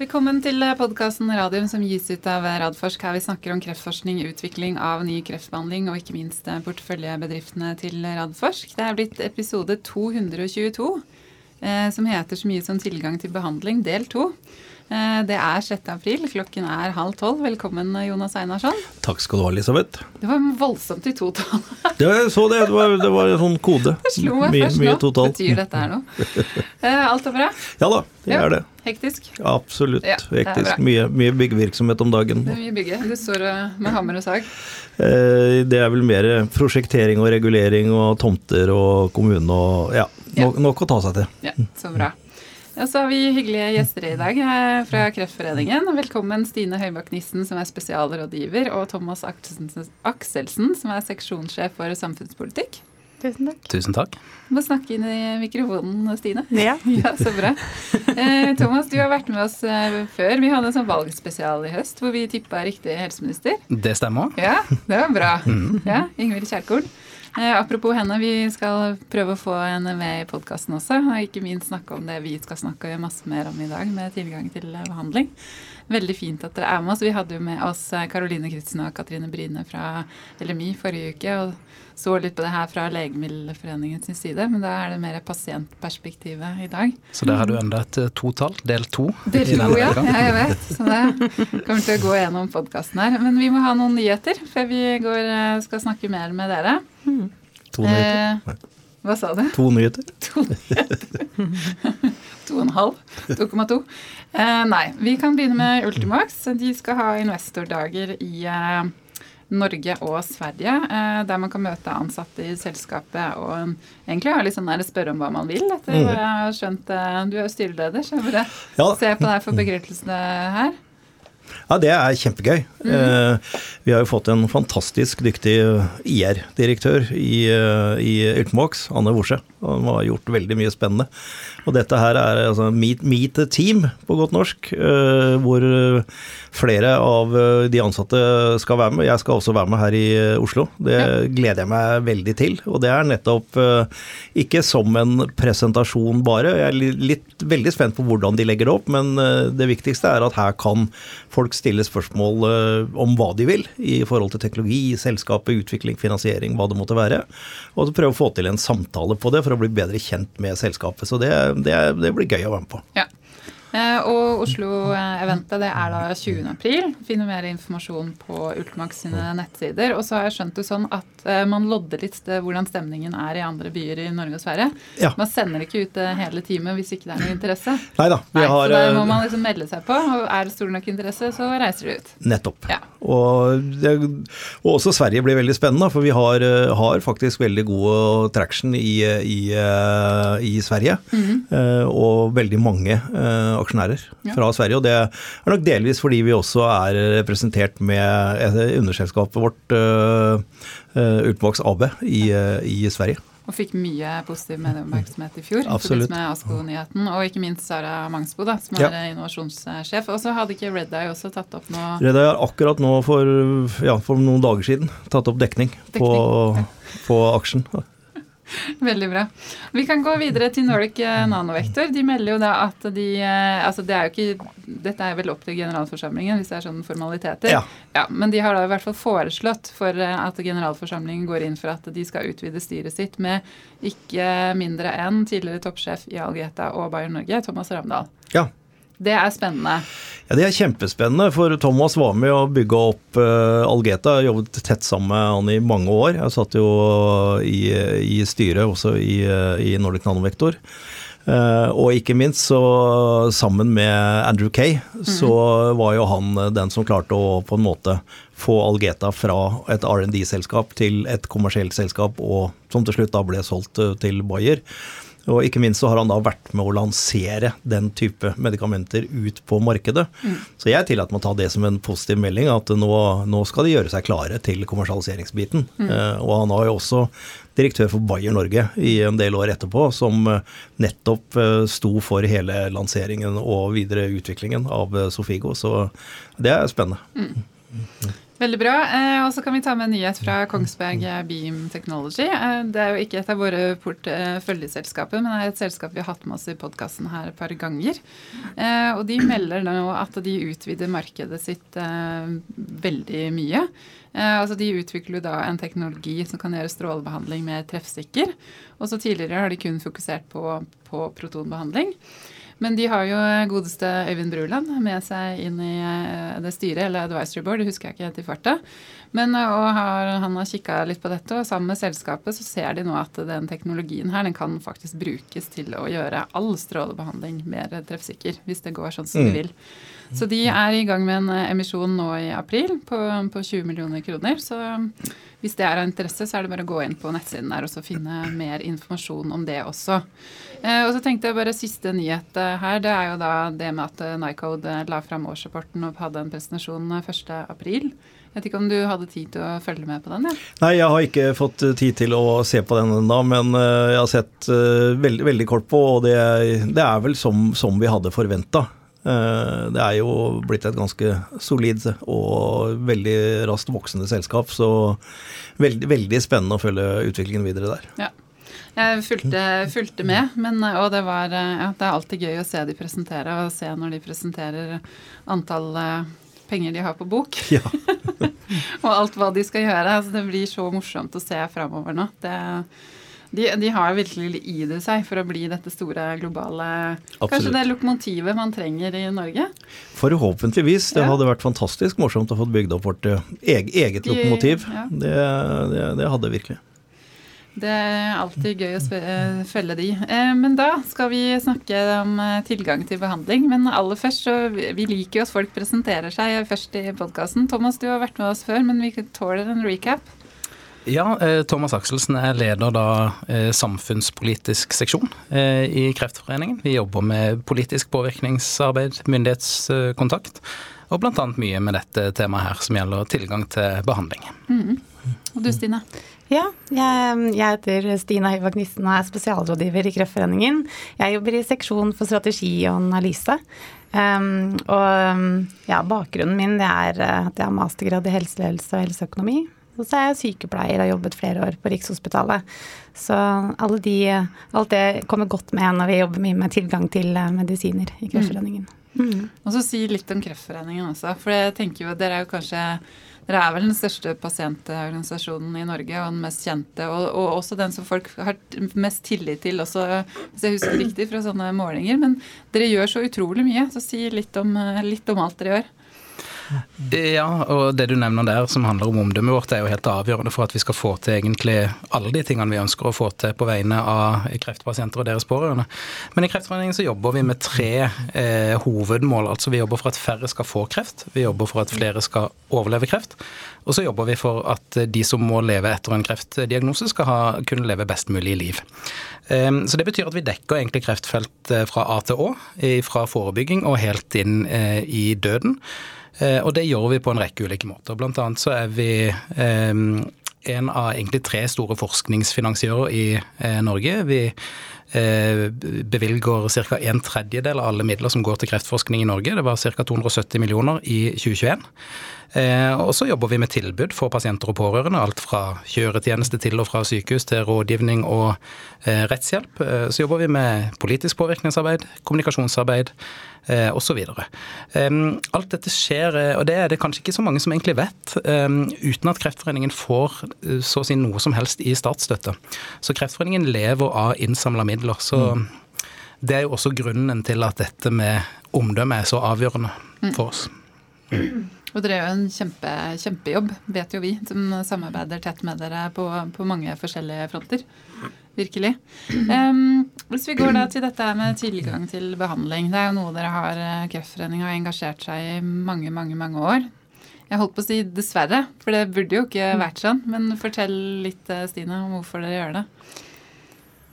Velkommen til podkasten Radium som gis ut av Radforsk. Her vi snakker om kreftforskning, utvikling av ny kreftbehandling og ikke minst porteføljebedriftene til Radforsk. Det er blitt episode 222, eh, som heter så mye som tilgang til behandling, del to. Eh, det er 6. april, klokken er halv tolv. Velkommen, Jonas Einarsson. Takk skal du ha, Elisabeth. Det var voldsomt i totall. ja, jeg så det. Det var, det var en sånn kode. Det slo meg først mye, nå. Betyr dette her noe? Eh, alt er bra? Ja da, det ja. er det. Hektisk? Absolutt ja, hektisk. Mye, mye, byggevirksomhet om dagen. Det er mye bygge. Du står eh, med hammer og sag? Det er vel mer prosjektering og regulering og tomter og kommune og ja, nok, nok å ta seg til. Ja, Så bra. Ja, så har vi hyggelige gjester i dag eh, fra Kreftforeningen. Velkommen Stine Høybakk Nissen, som er spesialrådgiver, og Thomas Akselsen, som er seksjonssjef for samfunnspolitikk. Tusen takk. Tusen takk. Du må snakke inn i mikrofonen, Stine. Ja. ja så bra. Eh, Thomas, du har vært med oss eh, før. Vi hadde en sånn valgspesial i høst hvor vi tippa riktig helseminister. Det stemmer. Ja, det var bra. Mm. Ja, Ingvild Kjerkol. Eh, apropos henne, vi skal prøve å få henne med i podkasten også. Og ikke minst snakke om det vi skal snakke masse mer om i dag, med tilgang til eh, behandling. Veldig fint at dere er med oss. Vi hadde jo med oss Karoline eh, Kritzen og Katrine Bryne fra LMI forrige uke. og så litt på det her fra Legemiddelforeningens side, men da er det mer pasientperspektivet i dag. Så der har du enda et eh, totall, del to? Del to, ja. ja. Jeg vet. Så det kommer til å gå gjennom podkasten her. Men vi må ha noen nyheter før vi går, skal snakke mer med dere. Mm. To nyheter. Eh, hva sa du? To nyheter. To nyheter. to og en halv. 2,2. Eh, nei, vi kan begynne med Ultimax. De skal ha investordager i eh, Norge og Sverige, eh, der man kan møte ansatte i selskapet og egentlig ha litt sånn der spørre om hva man vil. Etter hva jeg har skjønt, eh, Du er jo styreleder, så jeg bare ja. ser på deg for begrunnelsene her. Ja, det er kjempegøy. Mm. Eh, vi har jo fått en fantastisk dyktig IR-direktør i, eh, i Ultimox, Anne Worse. Han har gjort veldig mye spennende. Og dette her er altså meet, meet the team, på godt norsk, eh, hvor flere av eh, de ansatte skal være med. Jeg skal også være med her i eh, Oslo. Det gleder jeg meg veldig til. Og det er nettopp eh, ikke som en presentasjon bare. Jeg er litt veldig spent på hvordan de legger det opp, men det viktigste er at her kan folk stille spørsmål om hva de vil i forhold til teknologi, selskapet, utvikling, finansiering, hva det måtte være. Og så prøve å få til en samtale på det for å bli bedre kjent med selskapet. Så det, det, det blir gøy å være med på. Ja. Eh, og Oslo-eventet det er da 20. april. Finner mer informasjon på Ultimax sine nettsider. Og så har jeg skjønt det sånn at eh, man lodder litt hvordan stemningen er i andre byer i Norge og Sverige. Ja. Man sender ikke ut hele teamet hvis ikke det er noe interesse. Neida, Nei, har, så der må man liksom melde seg på. Og er det stor nok interesse, så reiser du ut. Nettopp. Ja. Og, det, og, også Sverige blir veldig spennende, for vi har, har faktisk veldig god traction i, i, i Sverige. Mm -hmm. Og veldig mange aksjonærer ja. fra Sverige. Og det er nok delvis fordi vi også er representert med underselskapet vårt, uh, uh, Ultimox AB, i, uh, i Sverige. Og fikk mye positiv medieoppmerksomhet i fjor. Absolutt. med ASKO-nyheten, Og ikke minst Sara Mangsbo, da, som er ja. innovasjonssjef. Og så hadde ikke Red Eye også tatt opp noe Red Eye har akkurat nå for, ja, for noen dager siden tatt opp dekning, dekning. På, på aksjen. Veldig bra. Vi kan gå videre til Nordic eh, Nanovektor. De melder jo da at de eh, Altså det er jo ikke Dette er vel opp til generalforsamlingen hvis det er sånne formaliteter. Ja. ja. Men de har da i hvert fall foreslått for eh, at generalforsamlingen går inn for at de skal utvide styret sitt med ikke mindre enn tidligere toppsjef i Algeta og Bayern Norge, Thomas Ramdal. Ja. Det er spennende. Ja, Det er kjempespennende, for Thomas var med å bygge opp uh, Algeta. Jeg jobbet tett sammen med han i mange år. Jeg satt jo i, i styret også i, i Nordic Nanovektor. Uh, og ikke minst så sammen med Andrew Kay, mm. så var jo han den som klarte å på en måte få Algeta fra et R&D-selskap til et kommersielt selskap, og som til slutt da ble solgt til Bayer. Og ikke minst så har han da vært med å lansere den type medikamenter ut på markedet. Mm. Så jeg tillater meg å ta det som en positiv melding, at nå, nå skal de gjøre seg klare til kommersialiseringsbiten. Mm. Eh, og han har jo også direktør for Bayer Norge i en del år etterpå, som eh, nettopp eh, sto for hele lanseringen og videre utviklingen av Sofigo. Så det er spennende. Mm. Veldig bra. Eh, og så kan vi ta med en nyhet fra Kongsberg Beam Technology. Eh, det er jo ikke et av våre porteføljeselskaper, men det er et selskap vi har hatt med oss i podkasten her et par ganger. Eh, og de melder nå at de utvider markedet sitt eh, veldig mye. Eh, altså De utvikler jo da en teknologi som kan gjøre strålebehandling mer treffsikker. Og så tidligere har de kun fokusert på, på protonbehandling. Men de har jo godeste Øyvind Bruland med seg inn i eh, det styret, eller advisory board, det husker jeg ikke helt i farta. Men eh, har, han har kikka litt på dette, og sammen med selskapet så ser de nå at den teknologien her den kan faktisk brukes til å gjøre all strålebehandling mer treffsikker, hvis det går sånn som de mm. vil. Så de er i gang med en emisjon nå i april på, på 20 millioner kroner. Så hvis det er av interesse, så er det bare å gå inn på nettsiden der og så finne mer informasjon om det også. Eh, og så tenkte jeg bare Siste nyhet eh, her, det er jo da det med at eh, Nycode la fram årsrapporten og hadde en presentasjon 1.4. Jeg vet ikke om du hadde tid til å følge med på den? Ja? Nei, jeg har ikke fått tid til å se på den ennå, men jeg har sett veldig, veldig kort på, og det, det er vel som, som vi hadde forventa. Det er jo blitt et ganske solid og veldig raskt voksende selskap, så veldig, veldig spennende å følge utviklingen videre der. Ja. Jeg fulgte, fulgte med, men, og det, var, ja, det er alltid gøy å se de presentere, og se når de presenterer antall eh, penger de har på bok. Ja. og alt hva de skal gjøre. Altså, det blir så morsomt å se framover nå. Det, de, de, har virkelig i det seg for å bli dette store globale Absolutt. Kanskje det lokomotivet man trenger i Norge? Forhåpentligvis. Det ja. hadde vært fantastisk morsomt å få bygd opp vårt eh, eget, eget lokomotiv. Ja. Det, det, det hadde virkelig. Det er alltid gøy å eh, følge de. Eh, men da skal vi snakke om tilgang til behandling. Men aller først, så vi liker jo at folk presenterer seg først i podkasten. Thomas, du har vært med oss før, men vi tåler en recap. Ja, Thomas Akselsen er leder da samfunnspolitisk seksjon i Kreftforeningen. Vi jobber med politisk påvirkningsarbeid, myndighetskontakt, og bl.a. mye med dette temaet her som gjelder tilgang til behandling. Mm. Og du Stine? Ja, jeg, jeg heter Stina Høyvak Nissen og er spesialrådgiver i Kreftforeningen. Jeg jobber i seksjon for strategi og analyse. Um, og ja, bakgrunnen min er at jeg har mastergrad i helseledelse og helseøkonomi. Og så er jeg sykepleier og har jobbet flere år på Rikshospitalet. Så alle de, alt det kommer godt med når vi jobber mye med tilgang til eh, medisiner i Kreftforeningen. Mm. Mm. Og så si litt om Kreftforeningen også. For jeg tenker jo, at dere er jo kanskje dere er vel den største pasientorganisasjonen i Norge, og den mest kjente. Og, og, også den som folk har mest tillit til, også, hvis jeg husker riktig, fra sånne målinger. Men dere gjør så utrolig mye, så si litt om, litt om alt dere gjør. Ja, og det du nevner der som handler om omdømmet vårt, er jo helt avgjørende for at vi skal få til egentlig alle de tingene vi ønsker å få til på vegne av kreftpasienter og deres pårørende. Men i Kreftforeningen så jobber vi med tre eh, hovedmål. Altså vi jobber for at færre skal få kreft, vi jobber for at flere skal overleve kreft, og så jobber vi for at de som må leve etter en kreftdiagnose, skal ha, kunne leve best mulig liv. Eh, så det betyr at vi dekker egentlig kreftfelt fra A til Å, fra forebygging og helt inn eh, i døden. Eh, og det gjør vi på en rekke ulike måter. Blant annet så er vi eh, en av egentlig tre store forskningsfinansiører i eh, Norge. Vi bevilger ca. en tredjedel av alle midler som går til kreftforskning i Norge. Det var ca. 270 millioner i 2021. Og så jobber vi med tilbud for pasienter og pårørende. Alt fra kjøretjeneste til og fra sykehus til rådgivning og rettshjelp. Så jobber vi med politisk påvirkningsarbeid, kommunikasjonsarbeid, eh, osv. Alt dette skjer, eh, og det er det kanskje ikke så mange som egentlig vet, uten at Kreftforeningen får eh, så å si noe som helst i statsstøtte. Så Kreftforeningen lever av innsamla midler. så mm. Det er jo også grunnen til at dette med omdømme er så avgjørende mm. for oss. Mm. Og dere gjør en kjempe, kjempejobb, vet jo vi, som samarbeider tett med dere på, på mange forskjellige fronter. Virkelig. Um, hvis vi går da til dette med tilgang til behandling. Det er jo noe dere har eh, Kreftforeningen har engasjert seg i mange, mange, mange år. Jeg holdt på å si dessverre, for det burde jo ikke vært sånn. Men fortell litt, eh, Stine, om hvorfor dere gjør det.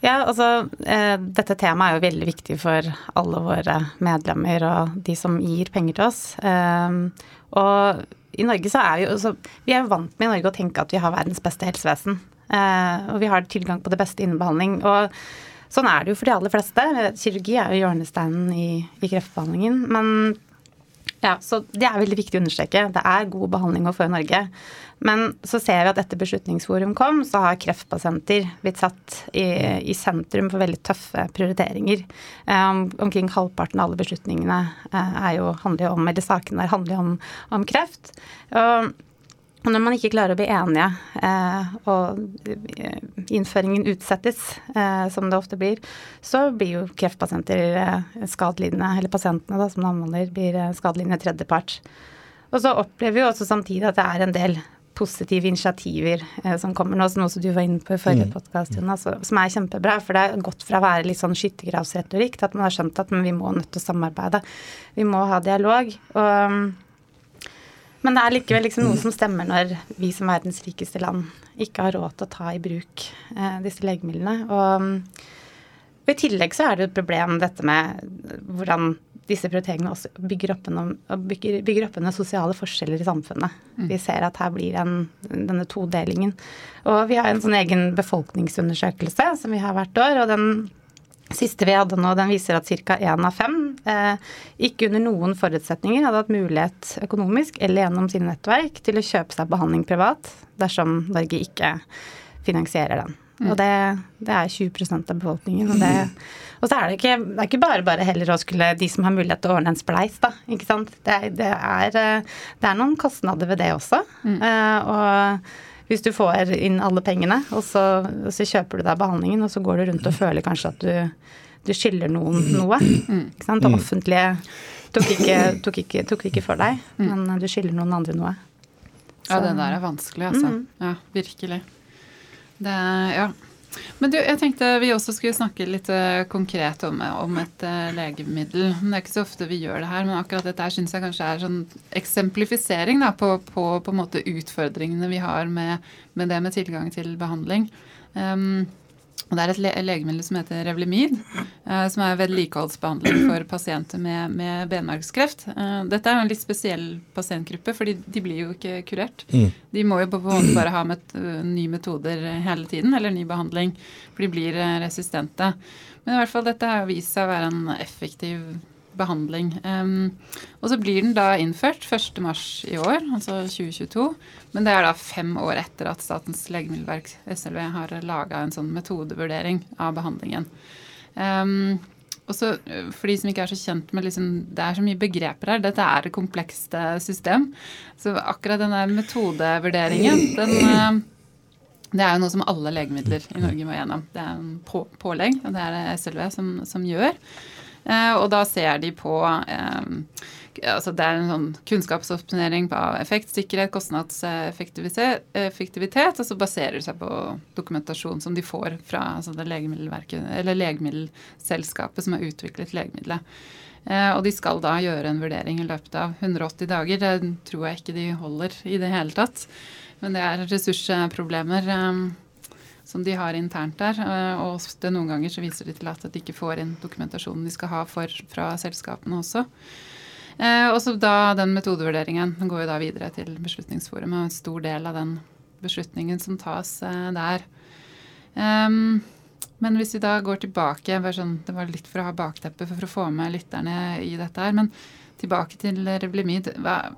Ja, altså eh, Dette temaet er jo veldig viktig for alle våre medlemmer og de som gir penger til oss. Eh, og i Norge så er vi jo så, Vi er jo vant med i Norge å tenke at vi har verdens beste helsevesen. Eh, og vi har tilgang på det beste innen behandling. Og sånn er det jo for de aller fleste. Kirurgi er jo hjørnesteinen i, i kreftbehandlingen. Men Ja, så Det er veldig viktig å understreke. Det er god behandling å få i Norge. Men så ser vi at etter Beslutningsforum kom, så har kreftpasienter blitt satt i, i sentrum for veldig tøffe prioriteringer. Um, omkring halvparten av alle beslutningene uh, jo, handler jo om, eller sakene der handler om, om kreft. Og når man ikke klarer å bli enige, eh, og innføringen utsettes, eh, som det ofte blir, så blir jo kreftpasienter eh, skadelidende, eller pasientene da, som det omhandler, blir eh, skadelidende tredjepart. Og så opplever vi jo også samtidig at det er en del positive initiativer eh, som kommer nå, som også du var inne på i forrige mm. podkast, Jonas, som er kjempebra. For det er gått fra å være litt sånn skyttergravsretorikk til at man har skjønt at vi må nødt til å samarbeide. Vi må ha dialog. og men det er likevel liksom noe som stemmer når vi som verdens rikeste land ikke har råd til å ta i bruk eh, disse legemidlene. Og, og, i tillegg så er det et problem dette med hvordan disse prioriteringene også bygger opp, en, bygger, bygger opp en sosiale forskjeller i samfunnet. Mm. Vi ser at her blir en, denne todelingen. Og vi har en sånn egen befolkningsundersøkelse som vi har hvert år, og den Siste vi hadde nå, den viser at ca. én av fem eh, ikke under noen forutsetninger hadde hatt mulighet økonomisk eller gjennom sine nettverk til å kjøpe seg behandling privat dersom Norge ikke finansierer den. Mm. Og det, det, er 20% av befolkningen. Og, det, og så er det ikke, det er ikke bare bare heller å skulle de som har mulighet til å ordne en spleis, da. Ikke sant. Det, det er, eh, det er noen kostnader ved det også. Mm. Uh, og hvis du får inn alle pengene, og så, og så, kjøper du deg behandlingen, og så går du rundt og føler kanskje at du, du skylder noen noe. Ikke sant? Det offentlige tok ikke, tok, ikke, tok ikke, for deg, men du skylder noen andre noe. Så. Ja, det der er vanskelig, altså. Mm. Ja, virkelig. Det, ja. Men du, jeg tenkte vi også skulle snakke litt uh, konkret om, om et legemiddel, legemiddel. Det er ikke så ofte vi gjør det her, men akkurat dette her syns jeg kanskje er sånn eksemplifisering da, på, på, på utfordringene vi har med, med, det med tilgang til behandling. Um, det er et le legemiddel som heter Revlimid, eh, som er vedlikeholdsbehandling for pasienter med, med benmargskreft. Eh, dette er jo en litt spesiell pasientgruppe, fordi de blir jo ikke kurert. Mm. De må jo bare ha met uh, nye metoder hele tiden, eller ny behandling, for de blir resistente. Men i hvert fall dette har vist seg å være en effektiv behandling. Og så blir den da innført 1.3 i år, altså 2022. Men det er da fem år etter at Statens legemiddelverk, SLV, har laga en sånn metodevurdering av behandlingen. Um, og så For de som ikke er så kjent med liksom, Det er så mye begreper her. Dette er et komplekst system. Så akkurat den der metodevurderingen, den det er jo noe som alle legemidler i Norge må gjennom. Det er en på, pålegg, og det er det SLV som, som gjør. Eh, og da ser de på eh, altså Det er en sånn kunnskapsoppsummering av effekt, sikkerhet, kostnadseffektivitet, og så baserer det seg på dokumentasjon som de får fra altså det legemiddelselskapet som har utviklet legemiddelet. Eh, og de skal da gjøre en vurdering i løpet av 180 dager. Det tror jeg ikke de holder i det hele tatt. Men det er ressursproblemer som de har internt der. Eh, og det noen ganger så viser de til at de ikke får inn dokumentasjonen de skal ha for, fra selskapene også. Eh, og så da den metodevurderingen går jo da videre til Beslutningsforum, og en stor del av den beslutningen som tas eh, der. Um, men hvis vi da går tilbake sånn, Det var litt for å ha bakteppet for å få med lytterne i dette her. Men tilbake til Revlimid. Hva,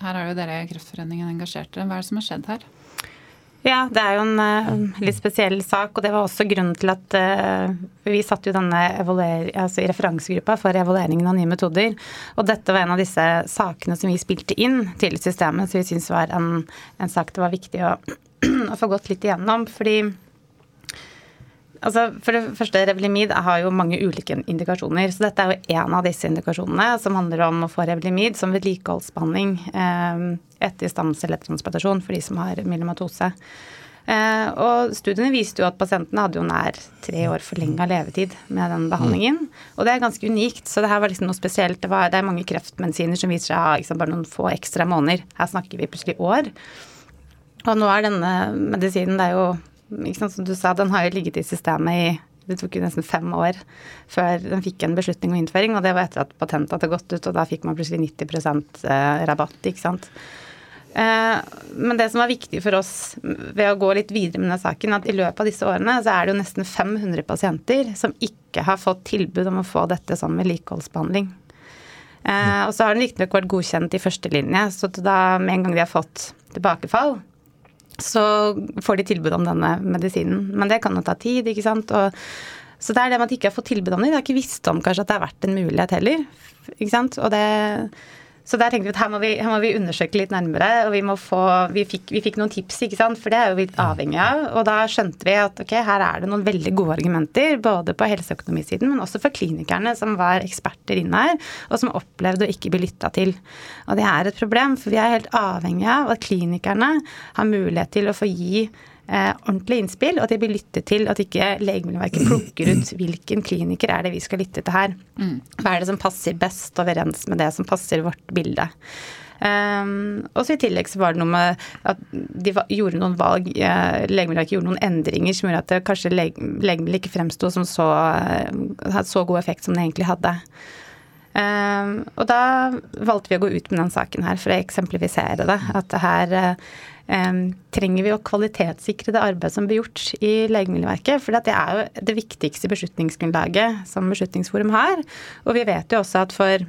her har jo dere Kreftforeningen engasjert dere. Hva er det som har skjedd her? Ja, det er jo en uh, litt spesiell sak, og det var også grunnen til at uh, vi satte jo denne altså i referansegruppa for evalueringen av nye metoder. Og dette var en av disse sakene som vi spilte inn til systemet, så vi syntes var en, en, sak det var viktig å, å få gått litt igjennom. fordi Altså, for det første, Revlimid har jo mange ulike indikasjoner. Så dette er jo en av disse indikasjonene som handler om å få Revlimid som vedlikeholdsbehandling eh, etter stamcelletransplantasjon for de som har myelomatose. Eh, og studiene viste jo at pasientene hadde jo nær tre år forlenga levetid med den behandlingen. Og det er ganske unikt, så det her var liksom noe spesielt. Det, var, det er mange kreftmedisiner som viser seg å ha liksom bare noen få ekstra måneder. Her snakker vi plutselig år. Og nå er denne medisinen, det er jo som du sa, den har jo ligget i systemet i det tok jo nesten fem år før den fikk en beslutning om innføring, og det var etter at patentet hadde gått ut, og da fikk man plutselig 90 eh, rabatt, ikke sant. Eh, men det som var viktig for oss ved å gå litt videre med denne saken, at i løpet av disse årene så er det jo nesten 500 pasienter som ikke har fått tilbud om å få dette som vedlikeholdsbehandling. Eh, og så har den riktignok vært godkjent i første linje, så da med en gang de har fått tilbakefall, så får de tilbud om denne medisinen. Men det kan jo ta tid, ikke sant. Og, så det er det med at de ikke har fått tilbud om det. De har ikke visst om kanskje at det har vært en mulighet heller. Ikke sant. Og det så der tenkte vi at her må vi, her må vi undersøke litt nærmere, og vi, må få, vi, fikk, vi fikk noen tips, ikke sant, for det er jo vi avhengig av. Og da skjønte vi at ok, her er det noen veldig gode argumenter, både på helseøkonomisiden, men også for klinikerne som var eksperter inne her, og som opplevde å ikke bli lytta til. Og det er et problem, for vi er helt avhengig av at klinikerne har mulighet til å få gi eh, ordentlige innspill, og at de blir lyttet til. At ikke Legemiddelverket plukker ut hvilken kliniker er det vi skal lytte til her. Hva er det som passer best overens med det som passer vårt bilde. Um, og så I tillegg så var det noe med at de gjorde noen valg, eh, Legemiddelverket gjorde noen endringer som gjorde at det kanskje leg legemiddelet ikke fremsto som så, uh, hadde så god effekt som det egentlig hadde. Um, og da valgte vi å gå ut med den saken her for å eksemplifisere det. At det her uh, trenger vi å kvalitetssikre det arbeidet som blir gjort i Legemiddelverket. For det er jo det viktigste beslutningsgrunnlaget som Beslutningsforum har. Og vi vet jo også at for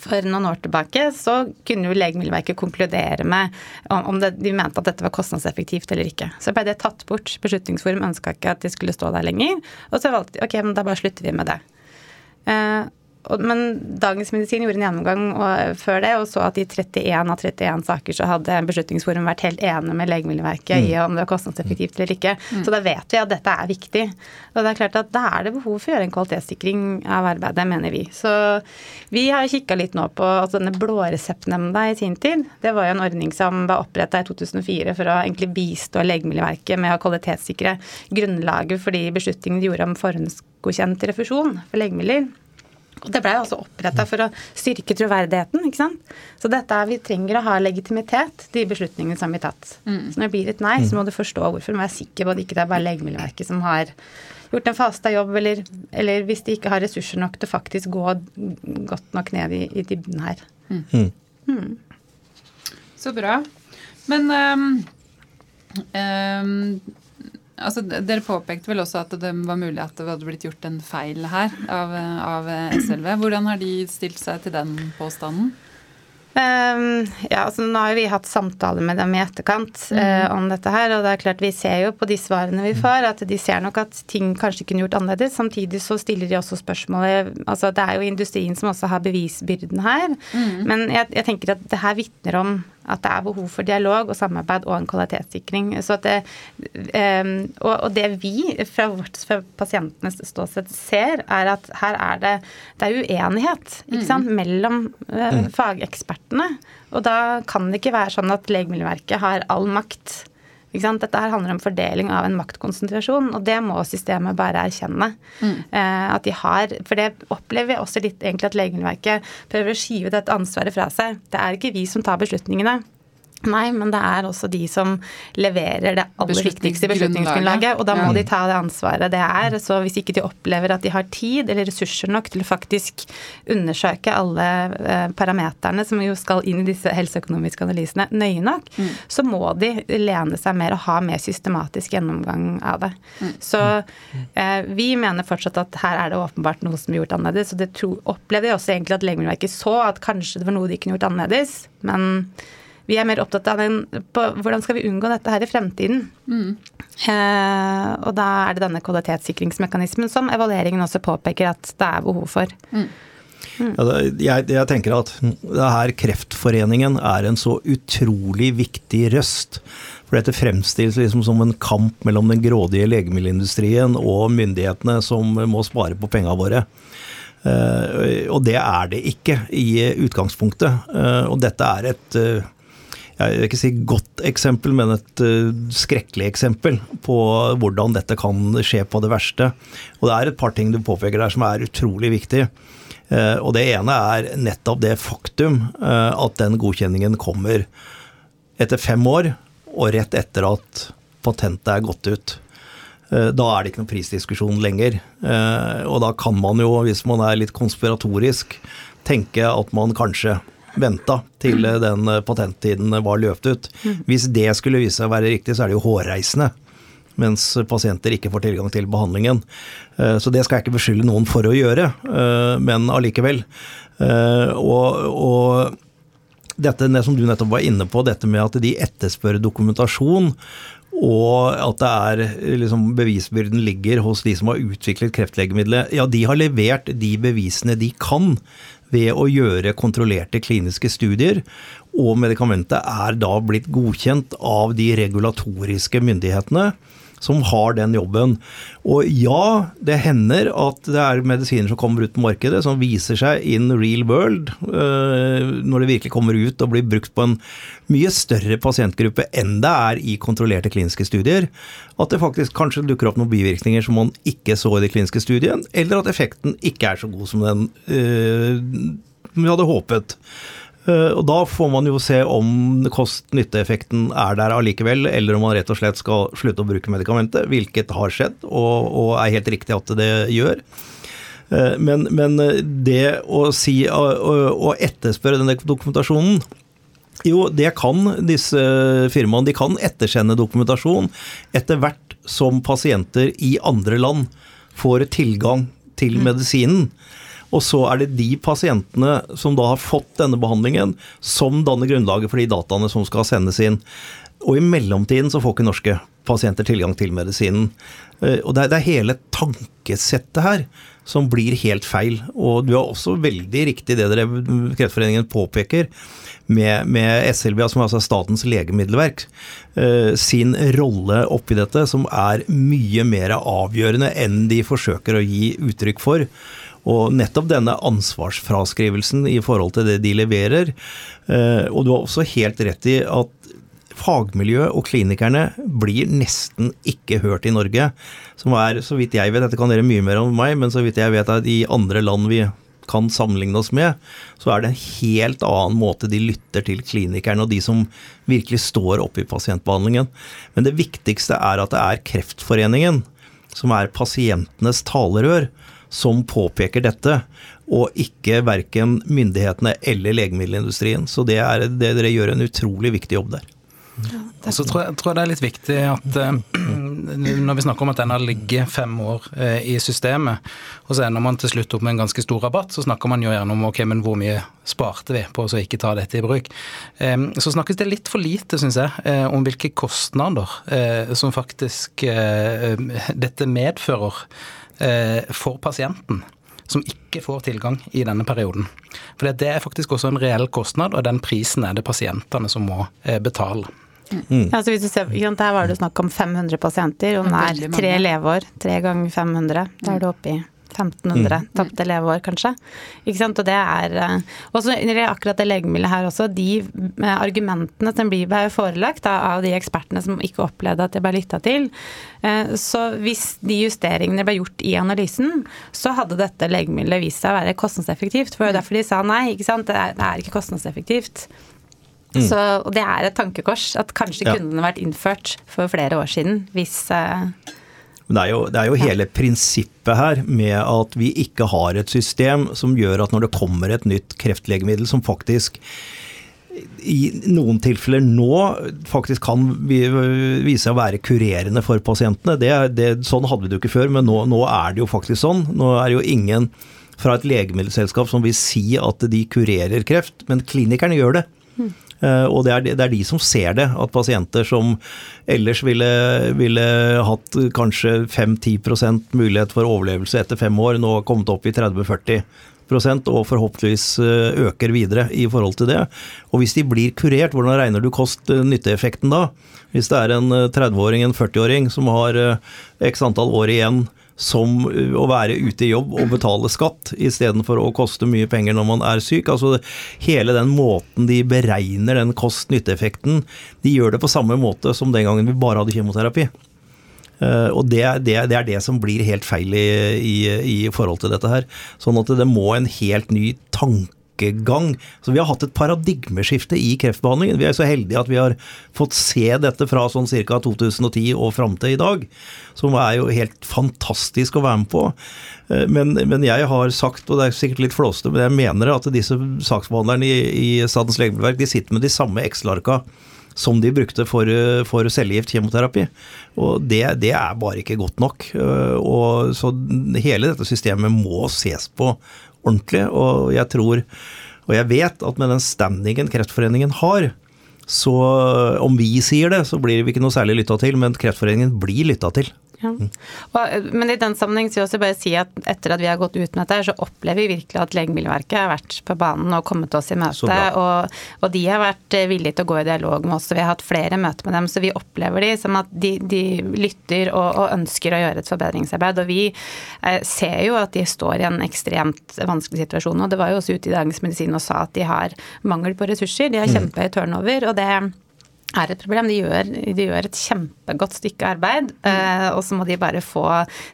for noen år tilbake så kunne jo Legemiddelverket konkludere med om det, de mente at dette var kostnadseffektivt eller ikke. Så ble det tatt bort. Beslutningsforum ønska ikke at de skulle stå der lenger. Og så valgte de ok, men da bare slutter vi med det. Men Dagens Medisin gjorde en gjennomgang før det og så at i 31 av 31 saker så hadde Beslutningsforum vært helt enig med Legemiddelverket mm. i om det var kostnadseffektivt eller ikke. Mm. Så da vet vi at dette er viktig. Og det er klart at da er det behov for å gjøre en kvalitetssikring av arbeidet, mener vi. Så vi har kikka litt nå på altså denne blåreseptnemnda i sin tid. Det var jo en ordning som var oppretta i 2004 for å egentlig bistå Legemiddelverket med å kvalitetssikre grunnlaget for de beslutningene de gjorde om forhåndsgodkjent refusjon for legemidler. Og Det blei altså oppretta for å styrke troverdigheten. ikke sant? Så dette er, vi trenger å ha legitimitet, de beslutningene som blir tatt. Mm. Så når det blir et nei, så må du forstå hvorfor. Du må være sikker på at ikke det er bare Legemiddelverket som har gjort en fasta jobb, eller, eller, hvis de ikke har ressurser nok til faktisk gå godt nok ned i, i dybden her. Mm. Mm. mm. Så bra. Men um, um, Altså, dere påpekte vel også at det var mulig at det hadde blitt gjort en feil her av, av SLV. Hvordan har de stilt seg til den påstanden? Um, ja, altså Nå har vi hatt samtaler med dem i etterkant mm. uh, om dette her. Og det er klart vi ser jo på de svarene vi får, at de ser nok at ting kanskje kunne gjort annerledes. Samtidig så stiller de også spørsmålet altså Det er jo industrien som også har bevisbyrden her. Mm. Men jeg, jeg tenker at det her vitner om at det er behov for dialog og samarbeid og en kvalitetssikring. Så det, um, og, og, det vi fra vårt fra pasientenes ståsted ser, er at her er det, det er uenighet mm. mellom uh, fagekspertene. Og da kan det ikke være sånn at Legemiddelverket har all makt dette her handler om fordeling av en maktkonsentrasjon, og det må systemet bare erkjenne. Mm. Eh, at de har, For det opplever vi også litt egentlig at Legemiddelverket prøver å skyve dette ansvaret fra seg. Det er ikke vi som tar beslutningene. Nei, men det er også de som leverer det aller viktigste beslutningsgrunnlaget. Og da må ja. de ta det ansvaret det er. Så hvis ikke de opplever at de har tid eller ressurser nok til å faktisk undersøke alle eh, parameterne som jo skal inn i disse helseøkonomiske analysene nøye nok, mm. så må de lene seg mer og ha mer systematisk gjennomgang av det. Mm. Så eh, vi mener fortsatt at her er det åpenbart noe som er gjort annerledes. Og det tro, opplevde jeg også egentlig at Legemiddelverket så at kanskje det var noe de kunne gjort annerledes. men vi er mer opptatt av den, på, hvordan skal vi unngå dette her i fremtiden. Mm. Eh, og da er det denne kvalitetssikringsmekanismen som evalueringen også påpeker at det er behov for. Mm. Mm. Ja, jeg, jeg, tenker at det her Kreftforeningen er en så utrolig viktig røst. For dette fremstilles liksom som en kamp mellom den grådige legemiddelindustrien og myndighetene som må spare på pengene våre. Eh, og det er det ikke i utgangspunktet. Eh, og dette er et uh, jeg vil ikke si godt eksempel, men et uh, skrekkelig eksempel på hvordan dette kan skje på det verste. Og det er et par ting du påpeker der som er utrolig viktig. Uh, og det ene er nettopp det faktum uh, at den godkjenningen kommer etter fem år, og rett etter at patentet er gått ut. Da er det ikke noen prisdiskusjon lenger. Og da kan man jo, hvis man er litt konspiratorisk, tenke at man kanskje venta til eh, den eh, patenttiden var løpt ut. Hvis det skulle vise seg å være riktig, så er det jo hårreisende mens pasienter ikke får tilgang til behandlingen. Så det skal jeg ikke beskylde noen for å gjøre, men allikevel. Og, og dette det som du nettopp var inne på, dette med at de etterspør dokumentasjon og at det er liksom, bevisbyrden ligger hos de som har utviklet kreftlegemiddelet. Ja, de har levert de bevisene de kan ved å gjøre kontrollerte kliniske studier. Og medikamentet er da blitt godkjent av de regulatoriske myndighetene som har den jobben. Og ja, det hender at det er medisiner som kommer ut på markedet som viser seg in real world, eh, når det virkelig kommer ut og blir brukt på en mye større pasientgruppe enn det er i kontrollerte kliniske studier. At det faktisk kanskje dukker opp noen bivirkninger som man ikke så i de kliniske studiene, eller at effekten ikke er så god som den øh, vi hadde håpet. Eh, og Da får man jo se om kost-nytte-effekten er der allikevel, eller om man rett og slett skal slutte å bruke medikamentet, hvilket har skjedd, og, og er helt riktig at det gjør. Eh, men, men det å si å etterspørre den dokumentasjonen jo, det kan disse firmaene. De kan ettersende dokumentasjon etter hvert som pasienter i andre land får tilgang til mm. medisinen. Og så er det de pasientene som da har fått denne behandlingen, som danner grunnlaget for de dataene som skal sendes inn. Og i mellomtiden så får ikke norske pasienter tilgang til medisinen. Eh, og det er, hele tankesettet her som blir helt feil. Og du har også veldig riktig det dere Kreftforeningen påpeker med, med SLB, som altså er Statens legemiddelverk, eh, sin rolle oppi dette, som er mye mer avgjørende enn de forsøker å gi uttrykk for. Og nettopp denne ansvarsfraskrivelsen i forhold til det de leverer. Eh, og du har også helt rett i at fagmiljøet og klinikerne blir nesten ikke hørt i Norge. Som er, så vidt jeg vet, dette kan dere mye mer om meg, men så vidt jeg vet at i andre land vi kan sammenligne oss med, så er det en helt annen måte de lytter til klinikerne og de som virkelig står oppe i pasientbehandlingen. Men det viktigste er at det er Kreftforeningen som er pasientenes talerør som påpeker dette, og ikke verken myndighetene eller legemiddelindustrien. Så det er det dere gjør en utrolig viktig jobb der. Ja, så tror jeg, tror jeg, det er litt viktig at uh, når vi snakker om at den har ligget fem år uh, i systemet, og så ender man til slutt opp med en ganske stor rabatt, så snakker man jo gjerne om ok, men hvor mye sparte vi på å ikke ta dette i bruk. Um, så snakkes det litt for lite, syns jeg, uh, om hvilke kostnader som faktisk dette medfører for pasienten som ikke får tilgang i denne perioden. For det er faktisk også en reell kostnad, og den prisen er det pasientene som må betale. Mm. Ja, hvis du ser, Der var det snakk om 500 pasienter, og nær tre leveår. Tre ganger 500. Da er du oppe i 1500 mm. tapte leveår, kanskje. Ikke sant? Og det er eh, Og så akkurat det legemiddelet her også, de eh, argumentene som blir forelagt av de ekspertene som ikke opplevde at det ble lytta til. Eh, så hvis de justeringene ble gjort i analysen, så hadde dette legemiddelet vist seg å være kostnadseffektivt. For det var derfor de sa nei, ikke sant. Det er, det er ikke kostnadseffektivt. Mm. Så, og det er et tankekors at kanskje ja. kunne den vært innført for flere år siden hvis uh, det er, jo, det er jo hele prinsippet her med at vi ikke har et system som gjør at når det kommer et nytt kreftlegemiddel som faktisk i noen tilfeller nå faktisk kan vise seg å være kurerende for pasientene. Det, det, sånn hadde vi det jo ikke før, men nå, nå, er det jo faktisk sånn. Nå er det jo ingen fra et legemiddelselskap som vil si at de kurerer kreft, men klinikerne gjør det. Mm. Eh, og det er, det er, de som ser det, at pasienter som ellers ville, ville hatt kanskje 5-10% mulighet for overlevelse etter fem år, nå har kommet opp i 30-40 og forhåpentligvis eh, øker videre i forhold til det. Og hvis de blir kurert, hvordan regner du kost-nytteeffekten da? Hvis det er en 30-åring, en 40-åring som har x antall år igjen som å være ute i jobb og betale skatt, istedenfor å koste mye penger når man er syk. Altså Hele den måten de beregner den kost-nytte-effekten, de gjør det på samme måte som den gangen vi bare hadde kjemoterapi. Uh, og det, det, det, er det som blir helt feil i, i, i forhold til dette her. Sånn at det må en helt ny tanke tankegang. Så vi har hatt et paradigmeskifte i kreftbehandlingen. Vi er så heldige at vi har fått se dette fra sånn ca. 2010 og fram til i dag. Som er jo helt fantastisk å være med på. Eh, men, men, jeg har sagt, og det er sikkert litt flåste, men jeg mener at disse saksbehandlerne i, i Statens legemiddelverk de sitter med de samme Excel-arka som de brukte for, for cellegift kjemoterapi. Og det, det, er bare ikke godt nok. Og, så hele dette systemet må ses på ordentlig. Og jeg tror, og jeg vet at med den standingen Kreftforeningen har, så om vi sier det, så blir vi ikke noe særlig lytta til, men Kreftforeningen blir lytta til. Ja. Og, men i den sammenheng vil jeg også bare si at etter at vi har gått ut med dette, så opplever vi virkelig at Legemiddelverket har vært på banen og kommet oss i møte. Og, og, de har vært eh, villige til å gå i dialog med oss. og Vi har hatt flere møter med dem, så vi opplever de som at de, de lytter og, og, ønsker å gjøre et forbedringsarbeid. Og vi eh, ser jo at de står i en ekstremt vanskelig situasjon. Og det var jo også ute i Dagens Medisin og sa at de har mangel på ressurser. De har mm. kjempehøy turnover. og det er et problem. De gjør, de gjør et kjempegodt stykke arbeid, eh, og så må de bare få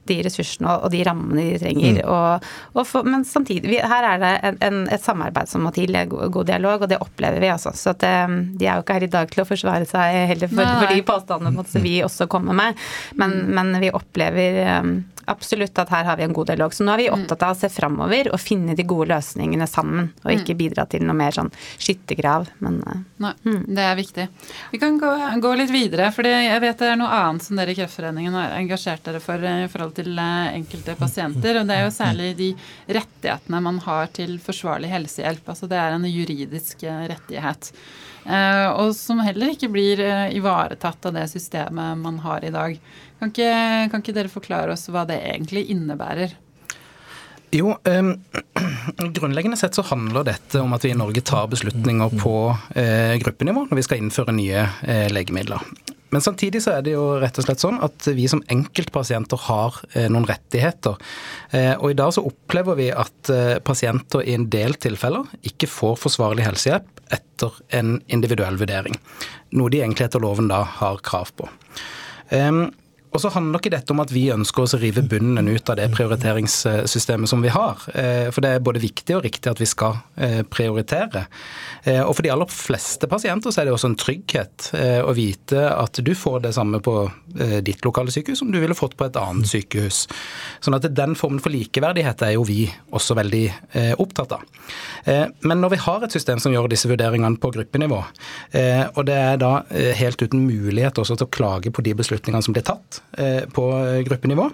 de ressursene og, de rammene de trenger. Mm. Og, og for, men samtidig, vi, her er det en, en, et samarbeid som må til, god, god dialog, og det opplever vi også. Så at, eh, de er jo ikke her i dag til å forsvare seg heller for, for de påstandene vi også kommer med, men, men vi opplever um, absolutt at her har vi en god dialog. Så nå er vi mm. opptatt av å se framover og finne de gode løsningene sammen. Og ikke mm. bidra til noe mer sånn skyttergrav, men uh, Nei, mm. det er viktig. Vi kan gå, gå, litt videre, for jeg vet det er noe annet som dere i Kreftforeningen har engasjert dere for i forhold til eh, enkelte pasienter. Og det er jo særlig de rettighetene man har til forsvarlig helsehjelp. Altså det er en juridisk eh, rettighet. Og som heller ikke blir ivaretatt av det systemet man har i dag. Kan ikke, kan ikke dere forklare oss hva det egentlig innebærer? Jo, eh, grunnleggende sett så handler dette om at vi i Norge tar beslutninger på eh, gruppenivå når vi skal innføre nye eh, legemidler. Men samtidig så er det jo rett og slett sånn at vi som enkeltpasienter har eh, noen rettigheter. Eh, og i dag så opplever vi at eh, pasienter i en del tilfeller ikke får forsvarlig helsehjelp etter en individuell vurdering. Noe de egentlig etter loven da har krav på. Og så handler ikke dette om at vi ønsker oss å rive bunnen ut av det prioriteringssystemet som vi har. Eh, for det er både viktig og riktig at vi skal eh, prioritere. Eh, og for de aller fleste pasienter så er det også en trygghet å vite at du får det samme på ditt lokale sykehus som du ville fått på et annet sykehus. Sånn at den formen for likeverdighet er jo vi også veldig opptatt av. Men når vi har et system som gjør disse vurderingene på gruppenivå, og det er da helt uten mulighet også til å klage på de beslutningene som blir tatt, Eh, på gruppenivå,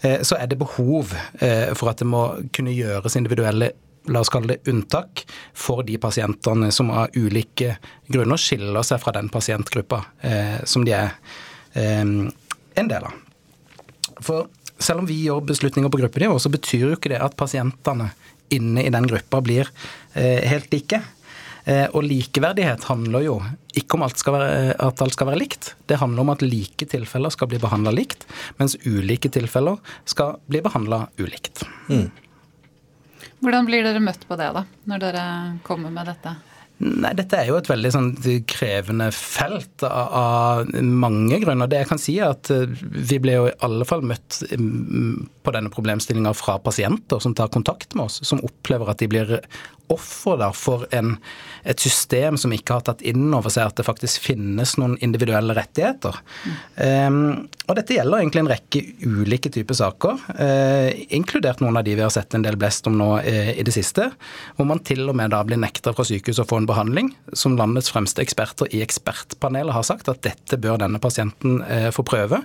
eh, så er det behov eh, for at det må kunne gjøres individuelle la oss kalle det unntak for de pasientene som av ulike grunner skiller seg fra den pasientgruppa som de er en del av. For selv om vi gjør beslutninger på gruppenivå, så betyr jo ikke det at pasientene inne i den gruppa blir helt like. Eh, og likeverdighet handler jo ikke om alt være, at alt skal være likt. Det handler om at like tilfeller skal bli behandla likt, mens ulike tilfeller skal bli behandla ulikt. Mm. Hvordan blir dere møtt på det, da, når dere kommer med dette? Nei, Dette er jo et veldig sånn krevende felt av, av, mange grunner. Det jeg kan si er at eh, Vi ble jo i alle fall møtt mm, på denne problemstillinga fra pasienter som tar kontakt med oss, som opplever at de blir offer for en, et system som ikke har tatt inn over seg at det faktisk finnes noen individuelle rettigheter. Mm. Um, og dette gjelder egentlig en rekke ulike typer saker, uh, inkludert noen av de vi har sett en del blest om nå uh, i det siste, hvor man til og med da blir nekta fra sykehus å få en behandling, som landets fremste eksperter i ekspertpanelet har sagt at dette bør denne pasienten uh, få prøve.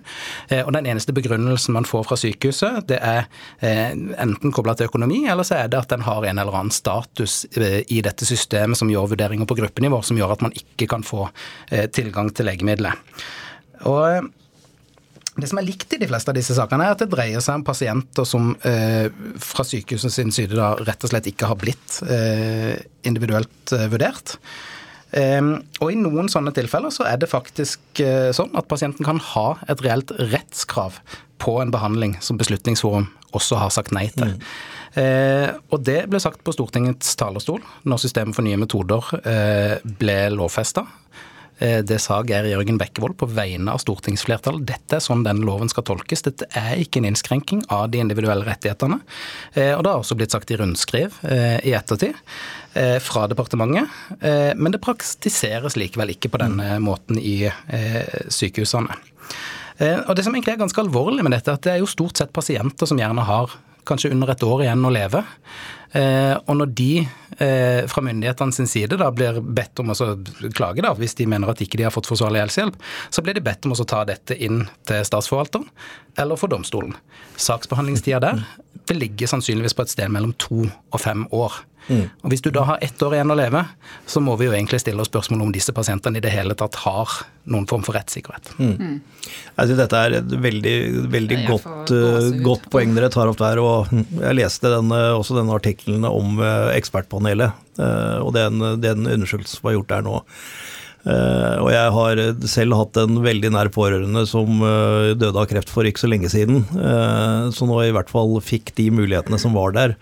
og den eneste begrunnelsen man får fra sykehuset, det er enten kobla til økonomi, eller så er det at den har en eller annen status i dette systemet som gjør vurderinger på gruppenivå, som gjør at man ikke kan få eh, tilgang til legemiddelet. Og eh, det som er likt i de fleste av disse sakene, er at det dreier seg om pasienter som eh, fra sykehuset sin side da rett og slett ikke har blitt eh, individuelt eh, vurdert. og i noen sånne tilfeller så er det faktisk sånn at pasienten kan ha et reelt rettskrav på en behandling som Beslutningsforum også har sagt nei til. Mm. Eh, og det ble sagt på Stortingets talerstol når systemet for nye metoder eh, ble lovfesta. Eh, det sa Geir Jørgen Bekkevold på vegne av stortingsflertallet. Dette er sånn den loven skal tolkes. Dette er ikke en innskrenking av de individuelle rettighetene. Og det har også blitt sagt i rundskriv i ettertid fra departementet. Men det praktiseres likevel ikke på denne måten i sykehusene. Og Det som egentlig er ganske alvorlig med dette, er at det er jo stort sett pasienter som gjerne har kanskje under et år igjen å leve. Eh, og når de eh, fra myndighetene sin side da blir bedt om å klage, da, hvis de mener at ikke de har fått forsvarlig helsehjelp, så blir de bedt om å ta dette inn til statsforvalteren eller for domstolen. Saksbehandlingstida der det ligger sannsynligvis på et sted mellom to og fem år. Mm. Og Hvis du da har ett år igjen å leve, så må vi jo egentlig stille oss spørsmål om disse pasientene i det hele tatt har noen form for rettssikkerhet. Mm. Mm. Synes Dette er et veldig, veldig godt, uh, godt, poeng dere tar opp der. og Jeg leste denne, også denne artikkelen om uh, ekspertpanelet og den, den undersøkelsen som var gjort der nå. Uh, og jeg har selv hatt en veldig nær pårørende som uh, døde av kreft for ikke så lenge siden. Uh, så nå i hvert fall fikk de mulighetene som var der.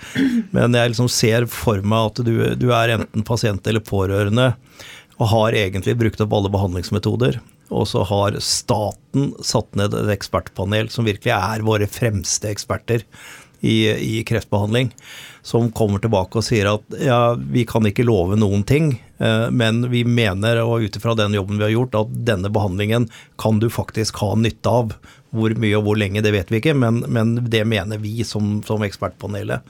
Men jeg liksom ser for meg at du, du, er enten pasient eller pårørende og har egentlig brukt opp alle behandlingsmetoder. Og så har staten satt ned et ekspertpanel som virkelig er våre fremste eksperter i, i kreftbehandling som kommer tilbake og sier at ja, vi kan ikke love noen ting, eh, men vi mener, og ut ifra den jobben vi har gjort, at denne behandlingen kan du faktisk ha nytte av. Hvor mye og hvor lenge, det vet vi ikke, men, men det mener vi som, som ekspertpanelet.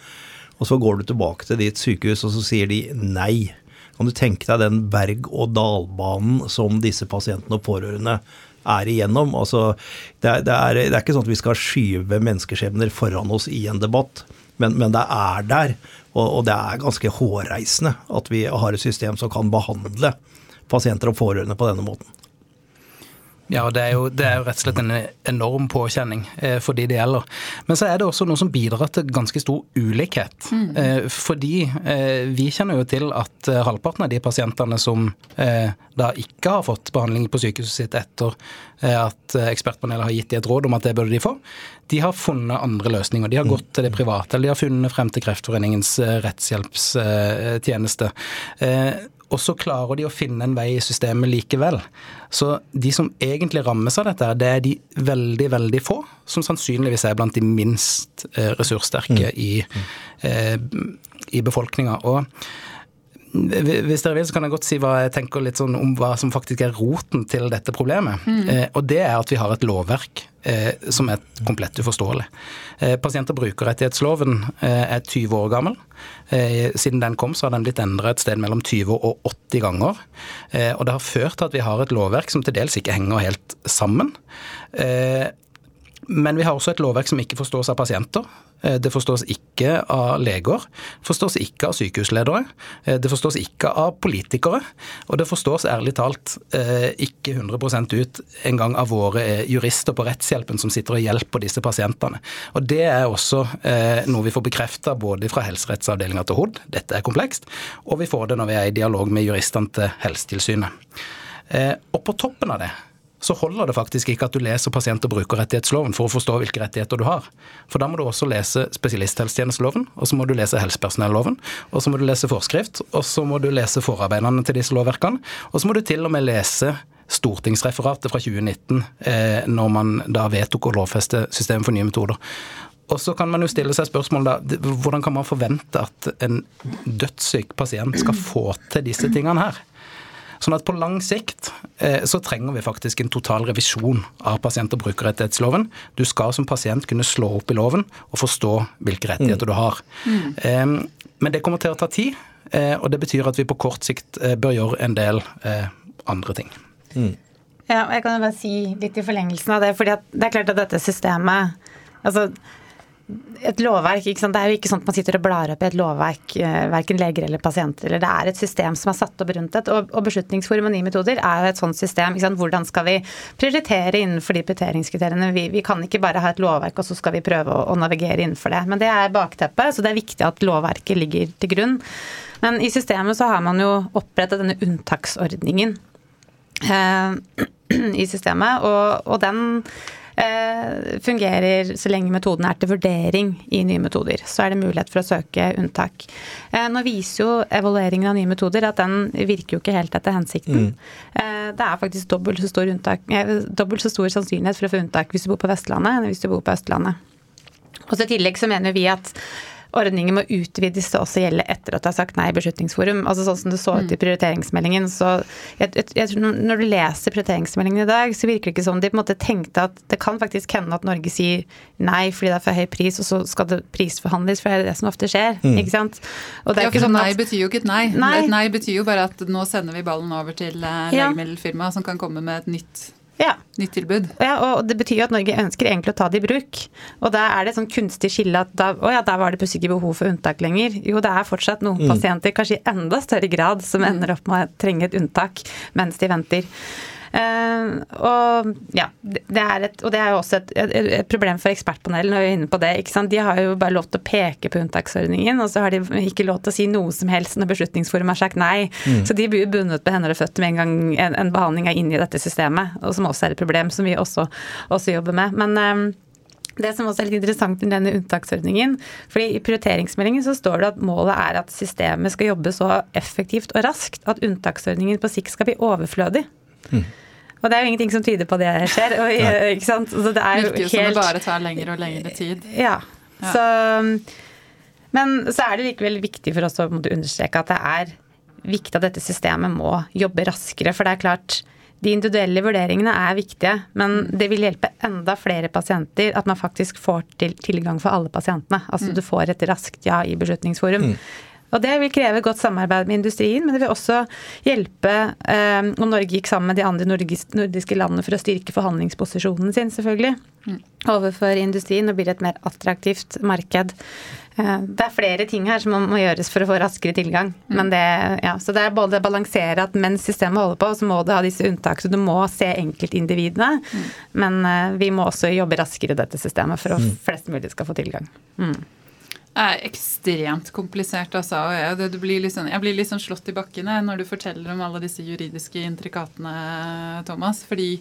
Og så går du tilbake til ditt sykehus, og så sier de nei. Kan du tenke deg den berg-og-dal-banen som disse pasientene og pårørende er igjennom? Altså, det, er, det, er, det er ikke sånn at vi skal skyve menneskeskjebner foran oss i en debatt men, men det er der. Og, og, det er ganske hårreisende at vi har et system som kan behandle pasienter og pårørende på denne måten. Ja, det er, jo, det er jo rett og slett en enorm påkjenning eh, for de det gjelder. Men så er det også noe som bidrar til ganske stor ulikhet. Mm. Eh, fordi eh, vi kjenner jo til at eh, halvparten av de pasientene som eh, da ikke har fått behandling på sykehuset sitt etter eh, at ekspertpanelet har gitt dem et råd om at det burde de få, de har funnet andre løsninger. De har gått til det private, eller de har funnet frem til Kreftforeningens rettshjelpstjeneste. Og så klarer de å finne en vei i systemet likevel. Så de som egentlig rammes av dette, det er de veldig, veldig få, som sannsynligvis er blant de minst eh, ressurssterke mm. i, eh, i befolkninga. Og hvis dere vil, så kan jeg godt si hva jeg tenker litt sånn om hva som faktisk er roten til dette problemet. Mm. Eh, og det er at vi har et lovverk eh, som er komplett uforståelig. Eh, pasient- og brukerrettighetsloven eh, er 20 år gammel. Eh, siden den kom, så har den blitt endra et sted mellom 20 og 80 ganger. Eh, og det har ført til at vi har et lovverk som til dels ikke henger helt sammen. Men vi har også et lovverk som ikke forstås av pasienter. Eh, det forstås ikke av leger, forstås ikke av sykehusledere, eh, det forstås ikke av politikere, og det forstås ærlig talt eh, ikke 100% ut engang av våre jurister på rettshjelpen som sitter og hjelper disse pasientene. Og Det er også noe vi får bekrefta både fra helserettsavdelinga til HOD, dette er komplekst, og vi får det når vi er i dialog med juristene til Helsetilsynet. Og på toppen av det så holder det faktisk ikke at du leser pasient- og brukerrettighetsloven for å forstå hvilke rettigheter du har. For da må du også lese spesialisthelsetjenesteloven, og så må du lese helsepersonelloven, og så må du lese forskrift, og så må du lese forarbeidene til disse lovverkene, og så må du til og med lese stortingsreferatet fra 2019, eh, når man da vedtok å lovfeste systemet for nye metoder. Og så kan man jo stille seg spørsmål da, hvordan kan man forvente at en dødssyk pasient skal få til disse tingene her? Sånn at på lang sikt eh, så trenger vi faktisk en total revisjon av pasient- og brukerrettighetsloven. Du skal som pasient kunne slå opp i loven og forstå hvilke rettigheter mm. du har. Mm. Eh, men det kommer til å ta tid, eh, og det betyr at vi på kort sikt eh, bør gjøre en del eh, andre ting. Mm. Ja, jeg kan jo bare si litt i forlengelsen av det, fordi det er klart at dette systemet altså et lovverk, ikke sant? Det er jo ikke sånn at man sitter og blar opp i et lovverk, eh, verken leger eller pasienter. eller Det er et system som er satt opp rundt det. Og, og Beslutningsforum og nye metoder er jo et sånt system. Ikke sant? Hvordan skal vi prioritere innenfor de prioriteringskriteriene? Vi, vi, kan ikke bare ha et lovverk og så skal vi prøve å, å, navigere innenfor det. Men det er bakteppet, så det er viktig at lovverket ligger til grunn. Men i systemet så har man jo opprettet denne unntaksordningen eh, i systemet, og, og den fungerer så lenge metoden er til vurdering i nye metoder. Så er det mulighet for å søke unntak. Eh, nå viser jo evalueringen av nye metoder at den virker jo ikke helt etter hensikten. Mm. Eh, det er faktisk dobbelt så, stor unntak, dobbelt så stor sannsynlighet for å få unntak hvis du bor på Vestlandet enn hvis du bor på Østlandet. Og så I tillegg så mener vi at ordningen må utvides til også gjelde etter at du har sagt nei i Beslutningsforum. Altså Sånn som det så ut i prioriteringsmeldingen. så jeg, jeg, jeg, Når du leser prioriteringsmeldingen i dag, så virker det ikke som de på en måte tenkte at det kan faktisk hende at Norge sier nei fordi det er for høy pris, og så skal det prisforhandles, for det er det som ofte skjer. Mm. ikke sant? Og det er ja, ikke sånn at, Nei betyr jo ikke et nei. nei. Et nei betyr jo bare at nå sender vi ballen over til eh, legemiddelfirmaet som kan komme med et nytt ja. Nytt tilbud. Ja, og det betyr jo at Norge ønsker egentlig å ta det i bruk. Og da er det et sånn kunstig skille at da, å ja, der var det plutselig ikke behov for unntak lenger. Jo, det er fortsatt noen mm. pasienter, kanskje i enda større grad, som ender opp med å trenge et unntak mens de venter. Uh, og ja, det er, et, og det er jo også et, et, et problem for ekspertpanelet når vi er inne på det. ikke sant? De har jo bare lov til å peke på unntaksordningen, og så har de ikke lov til å si noe som helst når Beslutningsforum har sagt nei. Mm. Så de blir bundet på hender og føtter med en gang en, en, behandling er inne i dette systemet, og som også er et problem som vi også, også jobber med. Men um, det som også er litt interessant med denne unntaksordningen, fordi I prioriteringsmeldingen så står det at målet er at systemet skal jobbe så effektivt og raskt at unntaksordningen på sikt skal bli overflødig. Mm. Og det er jo ingenting som tyder på det skjer. Og, ikke sant? Så det er Virker jo helt... som det bare tar lengre og lengre tid. Ja. ja. Så, men så er det likevel viktig for oss å understreke at det er viktig at dette systemet må jobbe raskere. For det er klart, de individuelle vurderingene er viktige, men det vil hjelpe enda flere pasienter at man faktisk får til tilgang for alle pasientene. Altså mm. du får et raskt ja i Beslutningsforum. Mm. Og det vil kreve godt samarbeid med industrien, men det vil også hjelpe eh, om Norge gikk sammen med de andre nordiske landene for å styrke forhandlingsposisjonen sin, selvfølgelig, mm. overfor industrien og blir et mer attraktivt marked. Eh, det er flere ting her som må gjøres for å få raskere tilgang. Mm. Men det, ja, så det er både å balansere at mens systemet holder på, så må du ha disse unntak. Så du må se enkeltindividene. Mm. Men eh, vi må også jobbe raskere i dette systemet for at mm. flest mulig skal få tilgang. Mm er ekstremt komplisert, altså. Jeg, blir liksom, jeg blir litt sånn slått i bakkene når du forteller om alle disse juridiske intrikatene, Thomas. Fordi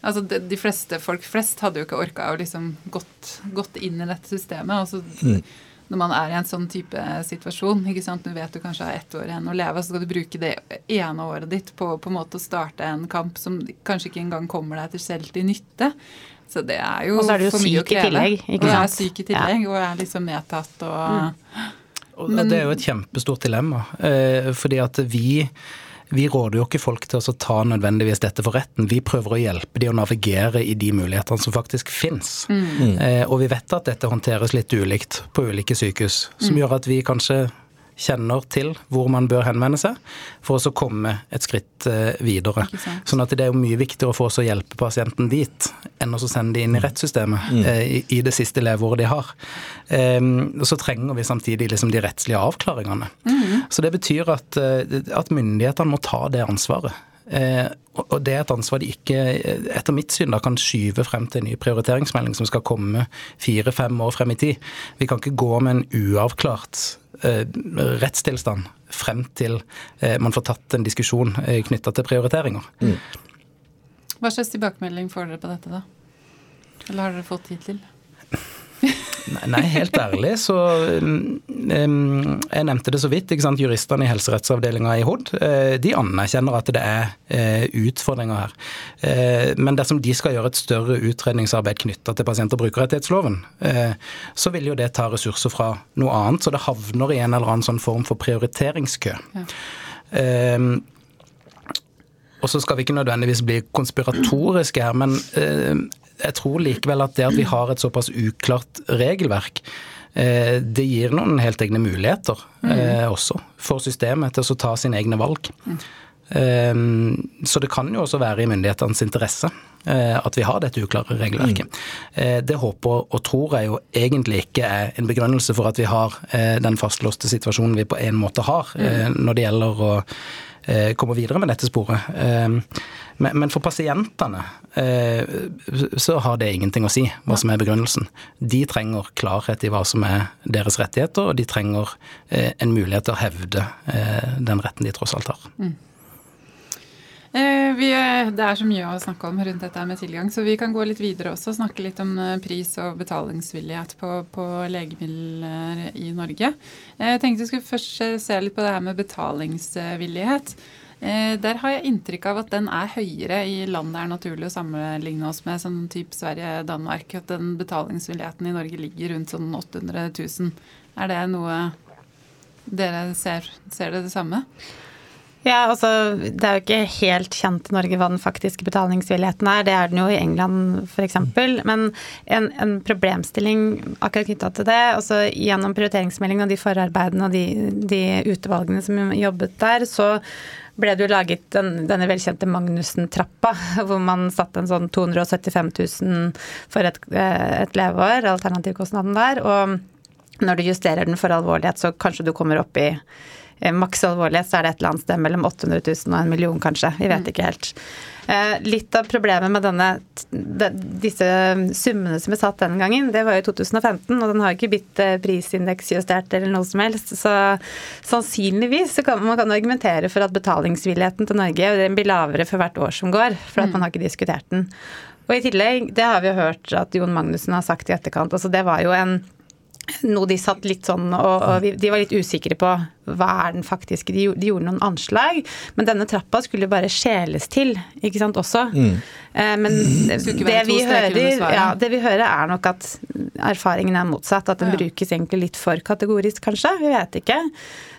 altså, de, de, fleste folk flest hadde jo ikke orka å liksom gått, gått, inn i dette systemet. Altså, mm. Når man er i en sånn type situasjon, ikke sant? du vet du kanskje har ett år igjen å leve, så skal du bruke det ene året ditt på, på en måte å starte en kamp som kanskje ikke engang kommer deg til selv til nytte. Så det er jo, er for mye å kreve. Tillegg, ikke sant? Og jeg er syk i tillegg, ja. og er liksom medtatt og mm. Men, det er jo et kjempestort dilemma. Eh, fordi at vi vi råder jo ikke folk til å ta nødvendigvis dette for retten. Vi prøver å hjelpe de å navigere i de mulighetene som faktisk finnes. Mm. Eh, og vi vet at dette håndteres litt ulikt på ulike sykehus, som mm. gjør at vi kanskje kjenner til hvor man bør henvende seg, for å komme et skritt eh, videre. Sånn at det er jo mye viktigere for oss å hjelpe pasienten dit, enn å sende de inn i rettssystemet mm. Eh, i, i, det siste leveåret de har. Um, så trenger vi samtidig liksom de rettslige avklaringene. Mm. Så det betyr at, eh, at myndighetene må ta det ansvaret. Eh, og det er et ansvar de ikke, etter mitt syn, da kan skyve frem til en ny prioriteringsmelding som skal komme fire-fem år frem i tid. Vi kan ikke gå med en uavklart rettstilstand frem til eh, man får tatt en diskusjon eh, knytta til prioriteringer. Mm. Hva slags tilbakemelding får dere på dette, da? Eller har dere fått hittil? Nei, helt ærlig så um, Jeg nevnte det så vidt. ikke sant, Juristene i helserettsavdelinga i Hod uh, de anerkjenner at det er uh, utfordringer her. Uh, men dersom de skal gjøre et større utredningsarbeid knytta til pasient- og brukerrettighetsloven, så vil jo det ta ressurser fra noe annet, så det havner i en eller annen sånn form for prioriteringskø. Ja. Um, og så skal vi ikke nødvendigvis bli konspiratoriske her, men jeg tror likevel at det at vi har et såpass uklart regelverk, eh, det gir noen helt egne muligheter eh, også for systemet til å ta sine egne valg. Mm. Så det kan jo også være i myndighetenes interesse at vi har dette uklare regelverket. Mm. Det håper og tror jeg jo egentlig ikke er en begrunnelse for at vi har den fastlåste situasjonen vi på en måte har mm. når det gjelder å komme videre med dette sporet. Men, for pasientene eh, så har det ingenting å si hva som er begrunnelsen. De trenger klarhet i hva som er deres rettigheter, og de trenger eh, en mulighet til å hevde eh, den retten de tross alt har. Mm. Vi, det er så mye å snakke om rundt dette med tilgang, så vi kan gå litt videre også. Snakke litt om pris og betalingsvillighet på, på legemidler i Norge. Jeg tenkte vi skulle først se litt på det her med betalingsvillighet. Der har jeg inntrykk av at den er høyere i land det er naturlig å sammenligne oss med, sånn type Sverige, Danmark. At den betalingsvilligheten i Norge ligger rundt sånn 800 000. Er det noe dere ser, ser det det samme? Ja, altså Det er jo ikke helt kjent i Norge hva den faktiske betalingsvilligheten er. Det er den jo i England f.eks. Men en, en, problemstilling akkurat knytta til det, altså gjennom prioriteringsmeldingen og de forarbeidene og de, de, utvalgene som jobbet der, så ble det jo laget den, denne velkjente Magnussen-trappa, hvor man satte en sånn 275 000 for et, et leveår, alternativkostnaden der. Og når du justerer den for alvorlighet, så kanskje du kommer opp i Eh, maks alvorlighet, så er det et eller annet sted mellom 800 000 og en million, kanskje. Vi vet mm. ikke helt. Eh, litt av problemet med denne, disse summene som er satt den gangen, det var jo 2015, og den har ikke blitt eh, prisindeksjustert eller noe som helst. Så sannsynligvis så kan man kan argumentere for at betalingsvilligheten til Norge den blir lavere for hvert år som går, for at man har ikke diskutert den. Og i tillegg, det har vi jo hørt at Jon Magnussen har sagt i etterkant, altså det var jo en noe de satt litt sånn og, og, de var litt usikre på hva er den faktiske de, de, gjorde noen anslag, men denne trappa skulle bare skjeles til, ikke sant, også. Mm. Eh, men det vi, hører, ja, det vi hører er nok at erfaringen er motsatt. At den ja. brukes egentlig litt for kategorisk, kanskje. Vi vet ikke.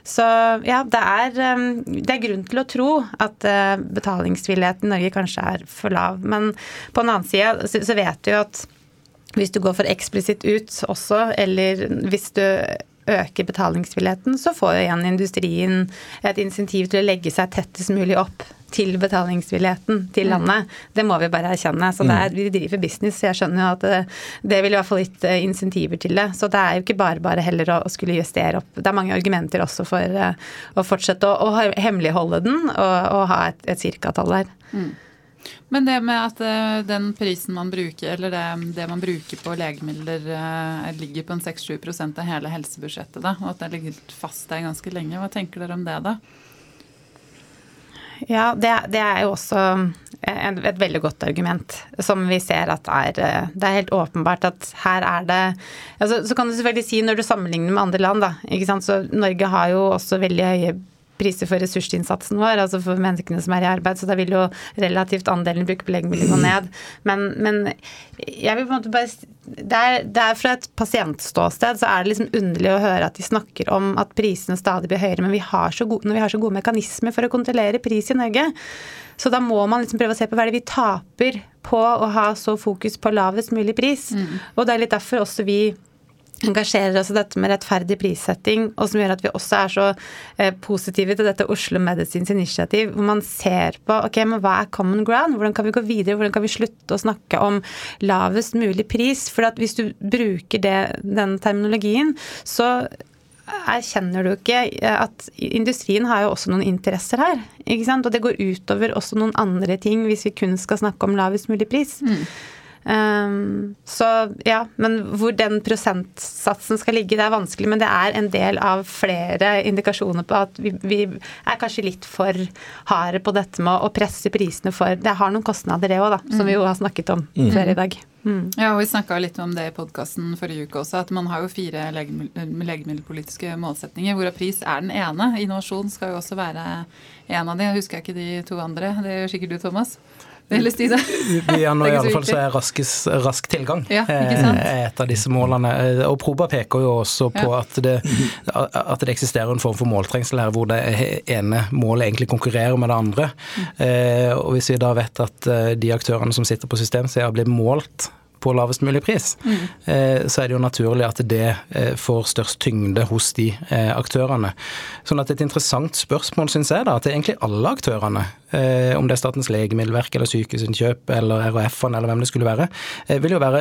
Så ja, det er, um, det er grunn til å tro at uh, betalingsvilligheten i Norge kanskje er for lav. Men på den annen side så vet vi jo at hvis du går for eksplisitt ut også, eller hvis du øker betalingsvilligheten, så får jo igjen industrien et insentiv til å legge seg tettest mulig opp til betalingsvilligheten til mm. landet. Det må vi bare erkjenne. Så er, mm. Vi driver business, så jeg skjønner jo at det, det vil i hvert fall gitt eh, insentiver til det. Så det er jo ikke bare bare heller å, å skulle justere opp. Det er mange argumenter også for uh, å fortsette å, å hemmeligholde den og, og ha et, et cirkatall der. Mm. Men det med at eh, den prisen man bruker, eller det, det man bruker på legemidler, eh, ligger på en 6-7% av hele helsebudsjettet, da, og at det ligger fast der ganske lenge, hva tenker dere om det, da? Ja, det, det er jo også et, et veldig godt argument, som vi ser at er eh, Det er helt åpenbart at her er det altså, Så kan du selvfølgelig si når du sammenligner med andre land, da. ikke sant, så Norge har jo også veldig høye priser for ressursinnsatsen vår, altså for menneskene som er i arbeid, så da vil jo relativt andelen bruke på gå ned. Men, men, jeg vil på en måte bare det er, det er fra et pasientståsted så er det liksom underlig å høre at de snakker om at prisene stadig blir høyere, men vi gode, når vi har så gode mekanismer for å kontrollere pris i Norge, så da må man liksom prøve å se på hva det er vi taper på å ha så fokus på lavest mulig pris. Mm. Og det er litt derfor også vi engasjerer oss i dette med rettferdig prissetting, og som gjør at vi også er så eh, positive til dette Oslo Medicines initiativ, hvor man ser på ok, men hva er common ground, hvordan kan vi gå videre, hvordan kan vi slutte å snakke om lavest mulig pris? For at hvis du bruker det, den terminologien, så erkjenner du ikke at industrien har jo også noen interesser her. ikke sant? Og det går utover også noen andre ting hvis vi kun skal snakke om lavest mulig pris. Mm. Um, så ja, men hvor den prosentsatsen skal ligge, det er vanskelig. Men det er en del av flere indikasjoner på at vi, vi er kanskje litt for harde på dette med å presse prisene for Det har noen kostnader, det òg, da, som mm. vi jo har snakket om mm. før i dag. Mm. Ja, og Vi snakka litt om det i podkasten forrige uke også, at man har jo fire legemiddelpolitiske målsetninger, hvorav pris er den ene. Innovasjon skal jo også være en av de. Jeg husker ikke de to andre. Det gjør sikkert du, Thomas. Eller Stine? ja, nå i alle fall så er raskes, rask tilgang ja, eh, et av disse målene. Eh, og Proba peker jo også på ja. at, det, at, det, eksisterer en form for måltrengsel her, hvor det ene målet egentlig konkurrerer med det andre. Mm. Eh, og Hvis vi da vet at de aktørene som sitter på systemsida blir målt på lavest mulig pris, mm. Eh, så er det jo naturlig at det eh, får størst tyngde hos de eh, aktørene. Sånn at et interessant spørsmål syns jeg da, til egentlig alle aktørene, om det er Statens legemiddelverk eller Sykehusinnkjøp eller RHF-ene eller hvem det skulle være, vil jo være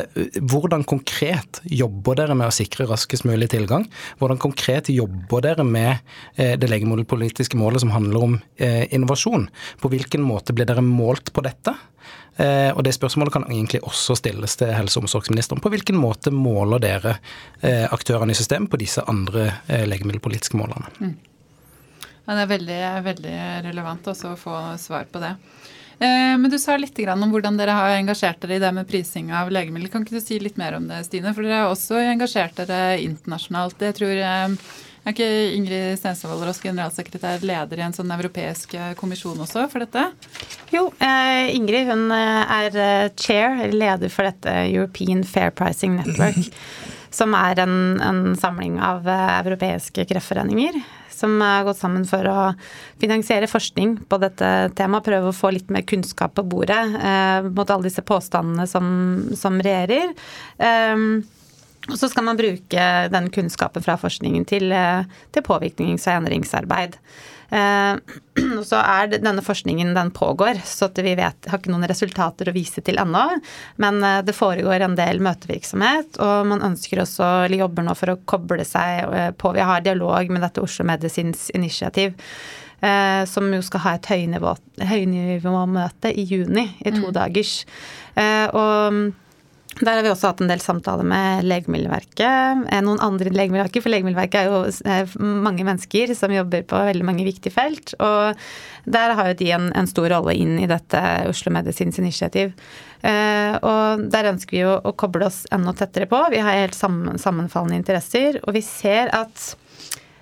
hvordan konkret jobber dere med å sikre raskest mulig tilgang? Hvordan konkret jobber dere med det legemiddelpolitiske målet som handler om innovasjon? På hvilken måte blir dere målt på dette? Eh, og Det spørsmålet kan egentlig også stilles til helse- og omsorgsministeren. På hvilken måte måler dere eh, aktørene i systemet på disse andre eh, legemiddelpolitiske målene? Mm. Ja, det er veldig, veldig relevant også å få svar på det. Men du sa litt om hvordan dere har engasjert dere i det med prising av legemidler. Kan ikke du si litt mer om det, Stine? For dere har også engasjert dere internasjonalt. Jeg tror Er ikke Ingrid Stensvold Ross, generalsekretær, leder i en sånn europeisk kommisjon også for dette? Jo, eh, Ingrid hun er chair, leder for dette European Fair Pricing Network. som er en, en samling av europeiske kreftforeninger som har gått sammen for å finansiere forskning på dette temaet. Prøve å få litt mer kunnskap på bordet eh, mot alle disse påstandene som, som regjerer. Um, og så skal man bruke den kunnskapen fra forskningen til, eh, til påvirknings- og endringsarbeid. Eh, og så er denne forskningen den pågår, så vi vet, har ikke noen resultater å vise til ennå. Men eh, det foregår en del møtevirksomhet, og man ønsker også, eller jobber nå for å koble seg eh, på Vi har dialog med dette Oslo Medisins initiativ. som jo skal ha et høynivåmøte i juni, i to mm. dagers. og der har vi også hatt en del samtaler med Legemiddelverket. Eh, noen andre legemiddelverker, for Legemiddelverket er jo eh, mange mennesker som jobber på veldig mange viktige felt. Og der har jo de en, en stor rolle inn i dette Oslo Medisins initiativ. Eh, og der ønsker vi jo å koble oss enda tettere på. Vi har helt sammenfallende interesser, og vi ser at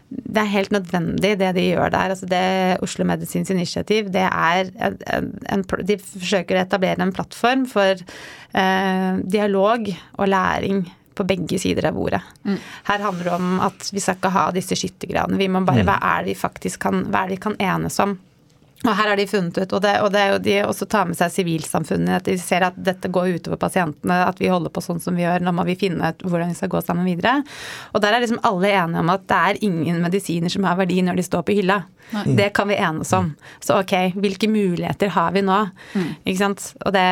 det er helt nødvendig, det de gjør der. Altså det Oslo Medisins initiativ, det er en, en, De forsøker å etablere en plattform for eh, dialog og læring på begge sider av bordet. Mm. Her handler det om at vi skal ikke ha disse skyttergravene. Vi må bare mm. Hva er det vi faktisk kan, hva er det vi kan enes om? Og her har de funnet ut, og det, og det er jo de også tar med seg sivilsamfunnet, at de ser at dette går utover pasientene, at vi holder på sånn som vi gjør, nå må vi finne ut hvordan vi skal gå sammen videre. Og der er liksom alle enige om at det er ingen medisiner som har verdi når de står på hylla. Nei. Det kan vi enes om. Så ok, hvilke muligheter har vi nå? Mm. Ikke sant. Det,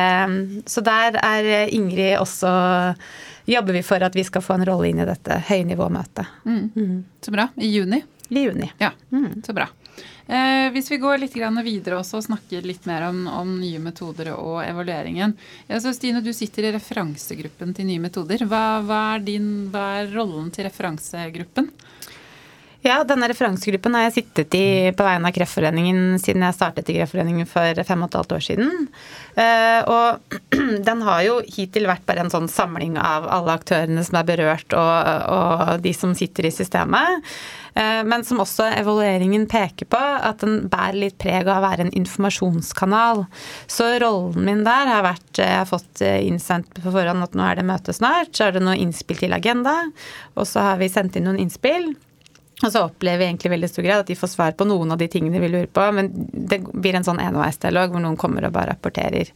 så der er Ingrid også Jobber vi for at vi skal få en rolle inn i dette høynivåmøtet. Mm. Mm. Så bra. I juni? I juni. Ja, mm. så bra. Eh, hvis vi går litt videre også og snakker litt mer om, om nye metoder og evalueringen. Ja, Stine, du sitter i referansegruppen til nye metoder. Hva, hva, er, din, hva er rollen til referansegruppen? Ja, denne referansegruppen har jeg sittet i på vegne av Kreftforeningen siden jeg startet i Kreftforeningen for fem og et halvt år siden. Eh, og den har jo hittil vært bare en sånn samling av alle aktørene som er berørt, og, og de som sitter i systemet. Eh, men som også evalueringen peker på, at den bærer litt preg av å være en informasjonskanal. Så rollen min der har vært Jeg har fått eh, innsendt på forhånd at nå er det møte snart. Så er det noe innspill til agenda, og så har vi sendt inn noen innspill. Og så opplever vi egentlig veldig stor grad at de får svar på noen av de tingene vi lurer på, men det blir en sånn enveisdialog hvor noen kommer og bare rapporterer.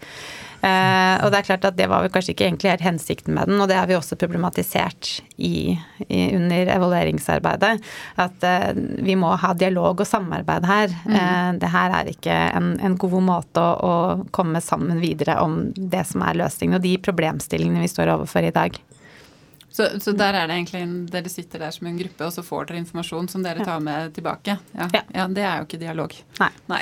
Eh, og det er klart at det var vel kanskje ikke egentlig helt hensikten med den, og det har vi også problematisert i, i, under evalueringsarbeidet. At eh, vi må ha dialog og samarbeid her. Mm. Eh, det her er ikke en, en god måte å, å, komme sammen videre om det som er løsningen og de problemstillingene vi står overfor i dag. Så, så, der er det egentlig dere sitter der som en gruppe, og så får dere informasjon som dere tar med tilbake. Ja, ja. ja det er jo ikke dialog. Nei. Nei.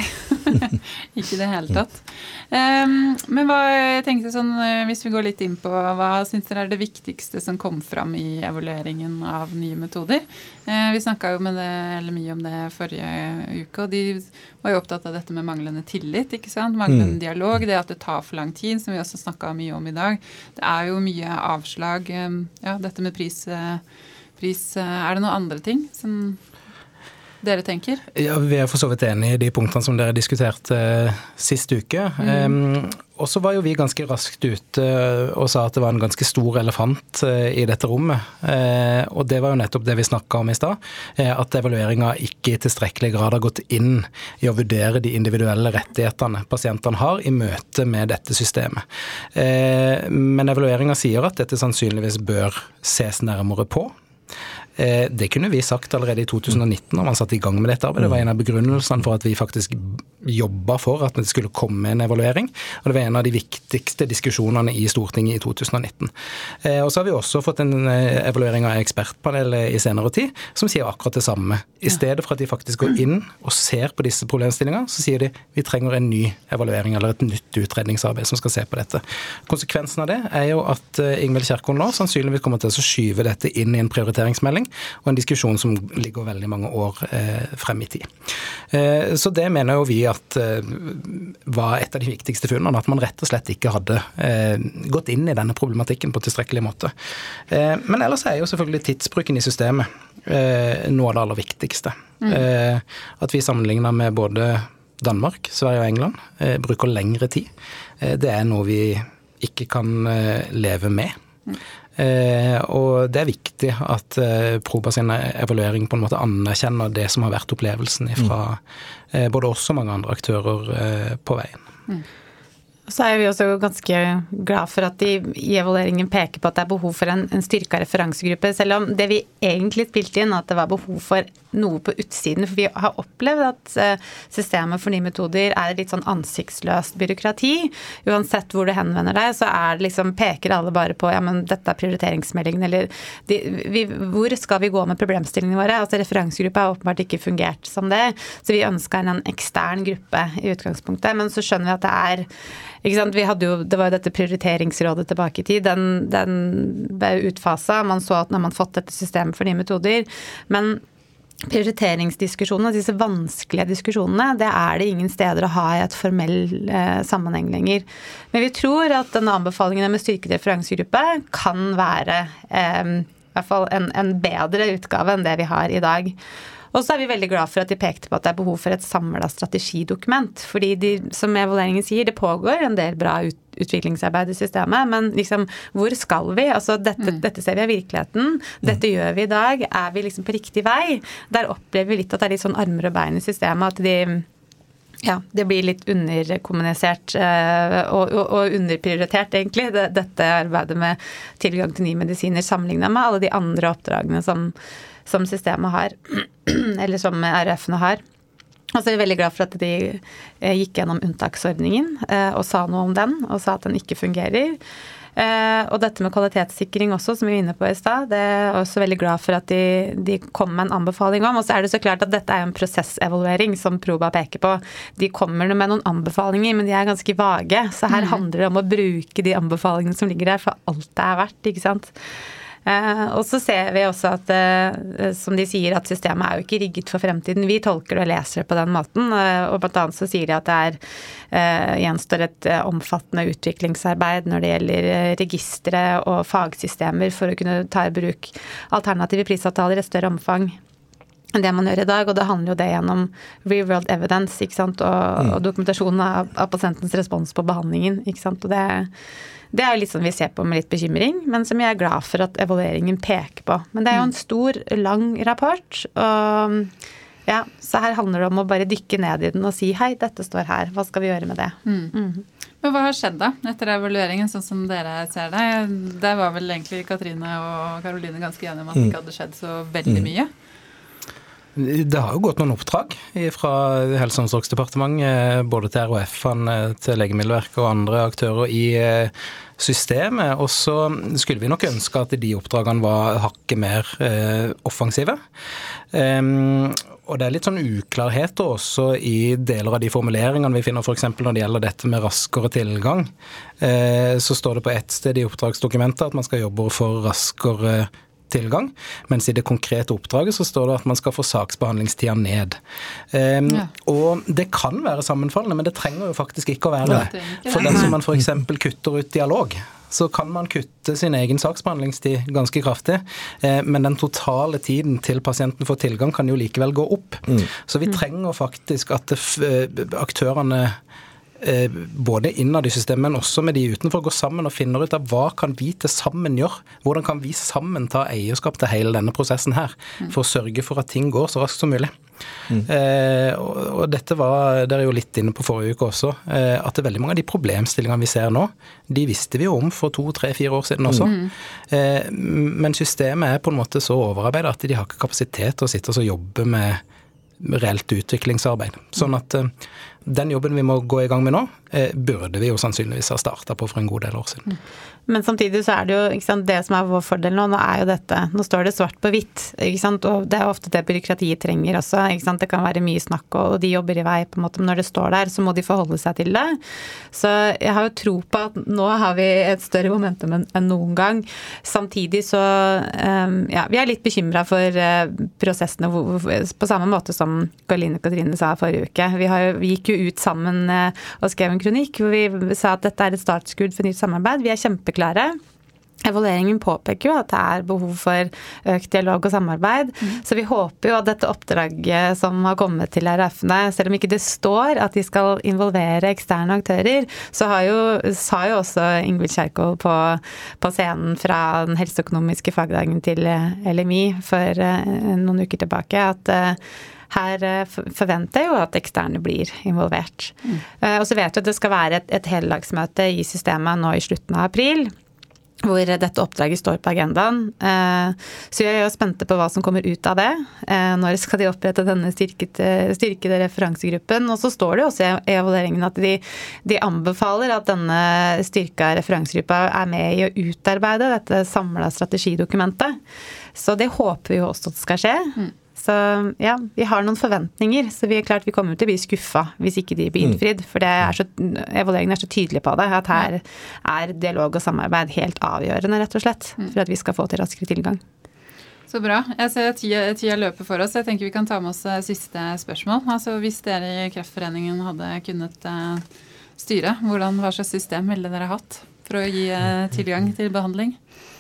ikke i det hele tatt. Um, men hva jeg tenkte sånn, eh, hvis vi går litt inn på hva syns dere er det viktigste som kom fram i evalueringen av nye metoder? Uh, vi snakka jo med det, eller mye om det forrige uke, og de var jo opptatt av dette med manglende tillit. ikke sant? Manglende mm. dialog, det at det tar for lang tid, som vi også snakka mye om i dag. Det er jo mye avslag. Ja, dette med pris, eh, pris eh, Er det noen andre ting som dere tenker? Ja, Vi er for så vidt enig i de punktene som dere diskuterte uh, sist uke. Mm. Um, og så var jo vi ganske raskt ute og sa at det var en ganske stor elefant uh, i dette rommet. Uh, og det var jo nettopp det vi snakka om i stad. at evalueringa ikke i tilstrekkelig grad har gått inn i å vurdere de individuelle rettighetene pasientene har i møte med dette systemet. men evalueringa sier at dette sannsynligvis bør ses nærmere på. Eh, det kunne vi sagt allerede i 2019 når man satte i gang med dette arbeidet. Det var en av begrunnelsene for at vi faktisk jobba for at det skulle komme en evaluering. Og det var en av de viktigste diskusjonene i Stortinget i 2019. Eh, og så har vi også fått en eh, evaluering av ekspertpanelet i senere tid som sier akkurat det samme. I stedet for at de faktisk går inn og ser på disse problemstillingene, så sier de vi trenger en ny evaluering eller et nytt utredningsarbeid som skal se på dette. Konsekvensen av det er jo at Ingvild Kjerkol nå sannsynligvis kommer til å skyve dette inn i en prioriteringsmelding og en diskusjon som ligger veldig mange år frem i tid. Så det mener jo vi at var et av de viktigste funnene, at man rett og slett ikke hadde gått inn i denne problematikken på tilstrekkelig måte. Men ellers er jo selvfølgelig tidsbruken i systemet noe av det aller viktigste. Mm. At vi sammenligner med både Danmark, Sverige og England eh, bruker lengre tid. Eh, det er noe vi ikke kan eh, leve med. Mm. Eh, og det er viktig at eh, Proba sin evaluering på en måte anerkjenner det som har vært opplevelsen fra mm. både oss og mange andre aktører på veien. Mm. Så er vi også ganske glad for at de i evalueringen peker på at det er behov for en, en styrka referansegruppe, selv om det vi egentlig spilte inn, at det var behov for noe på utsiden. For vi har opplevd at eh, systemet for nye metoder er litt sånn ansiktsløst byråkrati. Uansett hvor du henvender deg, så er det liksom, peker alle bare på ja, men dette er prioriteringsmeldingen, eller de, vi, hvor skal vi gå med problemstillingene våre? Altså Referansegruppa har åpenbart ikke fungert som det, så vi ønska en, ekstern gruppe i utgangspunktet. Men så skjønner vi at det er? Vi hadde jo, det var jo dette prioriteringsrådet tilbake i tid. Den, den ble utfasa. Man så at når man fått dette systemet for nye metoder. Men prioriteringsdiskusjonene, disse vanskelige diskusjonene, det er det ingen steder å ha i et formell eh, sammenheng lenger. Men vi tror at denne anbefalingen med styrket referansegruppe kan være eh, i hvert fall en, en bedre utgave enn det vi har i dag. Og så er vi veldig glad for at de pekte på at det er behov for et samla strategidokument. Fordi de, som evalueringen sier, det pågår en del bra ut, utviklingsarbeid i systemet, men liksom, hvor skal vi? Altså, dette, mm. dette ser vi av virkeligheten. Dette gjør vi i dag. Er vi liksom på riktig vei? Der opplever vi litt at det er litt sånn armer og bein i systemet. At de ja, det blir litt underkommunisert uh, og, og, og, underprioritert, egentlig, dette arbeidet med tilgang til nye medisiner sammenligna med alle de andre oppdragene som, som systemet har, eller som RF-ene har. Og så er vi veldig glad for at de eh, gikk gjennom unntaksordningen eh, og sa noe om den, og sa at den ikke fungerer. Eh, og dette med kvalitetssikring også, som vi var inne på i stad, det er også veldig glad for at de, de, kom med en anbefaling om. Og så er det så klart at dette er en prosessevaluering, som Proba peker på. De kommer med noen anbefalinger, men de er ganske vage. Så her mm. handler det om å bruke de anbefalingene som ligger der, for alt det er verdt, ikke sant. Eh, og så ser vi også at, eh, som de sier, at systemet er jo ikke rigget for fremtiden. Vi tolker det og leser det på den måten. Eh, og blant annet så sier de at det er gjenstår et omfattende utviklingsarbeid når det gjelder registre og fagsystemer for å kunne ta i bruk alternative prisavtaler i et større omfang enn det man gjør i dag. Og det handler jo det gjennom real world evidence ikke sant? Og, mm. og dokumentasjonen av, av, pasientens respons på behandlingen. ikke sant? Og det det er jo litt sånn vi ser på med litt bekymring, men som jeg er glad for at evalueringen peker på. Men det er jo en stor, lang rapport. og ja, Så her handler det om å bare dykke ned i den og si hei, dette står her, hva skal vi gjøre med det? Mm. Mm. Men hva har skjedd da, etter evalueringen, sånn som dere ser det? Der var vel egentlig Katrine og Karoline ganske enige om at det ikke hadde skjedd så veldig mm. Det har jo gått noen oppdrag fra Helse- og omsorgsdepartementet, både til RHF-ene, til Legemiddelverket og andre aktører i eh, systemet. Og så skulle vi nok ønske at de oppdragene var hakket mer eh, offensive. Um, og det er litt sånn uklarheter også i deler av de formuleringene vi finner f.eks. når det gjelder dette med raskere tilgang. Eh, så står det på ett sted i oppdragsdokumentet at man skal jobbe for raskere tilgang, mens i det konkrete oppdraget så står det at man skal få saksbehandlingstida ned. Um, ja. Og det kan være sammenfallende, men det trenger jo faktisk ikke å være det. For dersom man f.eks. kutter ut dialog, så kan man kutte sin egen saksbehandlingstid ganske kraftig. Eh, men den totale tiden til pasienten får tilgang, kan jo likevel gå opp. Mm. Så vi trenger faktisk at aktørene Eh, både innad i systemet, men også med de utenfor, går sammen og finner ut av hva kan vi til sammen gjøre? Hvordan kan vi sammen ta eierskap til hele denne prosessen her, mm. for å sørge for at ting går så raskt som mulig? Mm. Eh, og, og, dette var dere jo litt inne på forrige uke også, eh, at veldig mange av de problemstillingene vi ser nå, de visste vi jo om for to, tre, fire år siden også. Mm. Eh, men systemet er på en måte så overarbeida at de har ikke kapasitet til å sitte og jobbe med reelt utviklingsarbeid. Sånn at eh, den jobben vi må gå i gang med nå, eh, burde vi jo sannsynligvis ha starta på for en god del år siden. Men samtidig så er det jo sant, det som er vår fordel nå, nå er jo dette Nå står det svart på hvitt, ikke sant, og det er ofte det byråkratiet trenger også. ikke sant, Det kan være mye snakk, og de jobber i vei, på en måte, men når det står der, så må de forholde seg til det. Så jeg har jo tro på at nå har vi et større momentum enn noen gang. Samtidig så um, Ja, vi er litt bekymra for uh, prosessene på samme måte som Karline Katrine sa forrige uke. Vi, har, vi gikk jo ut sammen uh, og skrev en kronikk hvor vi sa at dette er et startskudd for nytt samarbeid. Vi er kjempeklare. Evalueringen påpeker jo at det er behov for økt dialog og samarbeid. Mm. Så vi håper jo at dette oppdraget som har kommet til RF-ene, selv om ikke det står at de skal involvere eksterne aktører, så jo, sa jo også Ingvild Kjerkol på, på, scenen fra den helseøkonomiske fagdagen til LMI for uh, noen uker tilbake at uh, her eh, forventer jeg jo at eksterne blir involvert. Mm. Og så vet vi at det skal være et, et heldagsmøte i systemet nå i slutten av april hvor dette oppdraget står på agendaen. Eh, så jeg er jo spente på hva som kommer ut av det. Eh, når skal de opprette denne styrkede, styrkede referansegruppen? Og så står det også i evalueringen at de, de, anbefaler at denne styrka referansegruppa er med i å utarbeide dette samla strategidokumentet. Så det håper vi jo også at skal skje. Mm. Så ja, vi har noen forventninger. Så vi er klart vi kommer til å bli skuffa hvis ikke de blir mm. innfridd. For evalueringen er så tydelig på det, at her er dialog og samarbeid helt avgjørende, rett og slett. Mm. For at vi skal få til raskere tilgang. Så bra. Jeg ser tida, tida løper for oss. Jeg tenker vi kan ta med oss eh, siste spørsmål. Altså Hvis dere i Kreftforeningen hadde kunnet uh, styre, hvordan, hva slags system ville dere hatt for å gi uh, tilgang til behandling?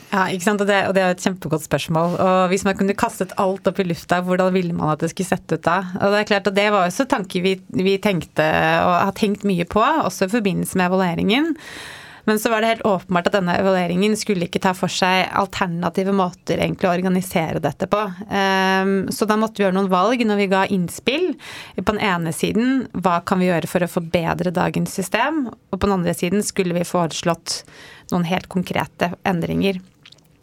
Ja, ikke sant? Og det, og det, er et kjempegodt spørsmål. Og Hvis man kunne kastet alt opp i lufta, hvordan ville man at det skulle sett ut da? Og Det er klart og det var også tanker vi, vi tenkte og har tenkt mye på, også i forbindelse med evalueringen. Men så var det helt åpenbart at denne evalueringen skulle ikke ta for seg alternative måter egentlig å organisere dette på. Ehm, så da måtte vi gjøre noen valg når vi ga innspill. På den ene siden hva kan vi gjøre for å forbedre dagens system? Og på den andre siden skulle vi foreslått noen helt konkrete endringer.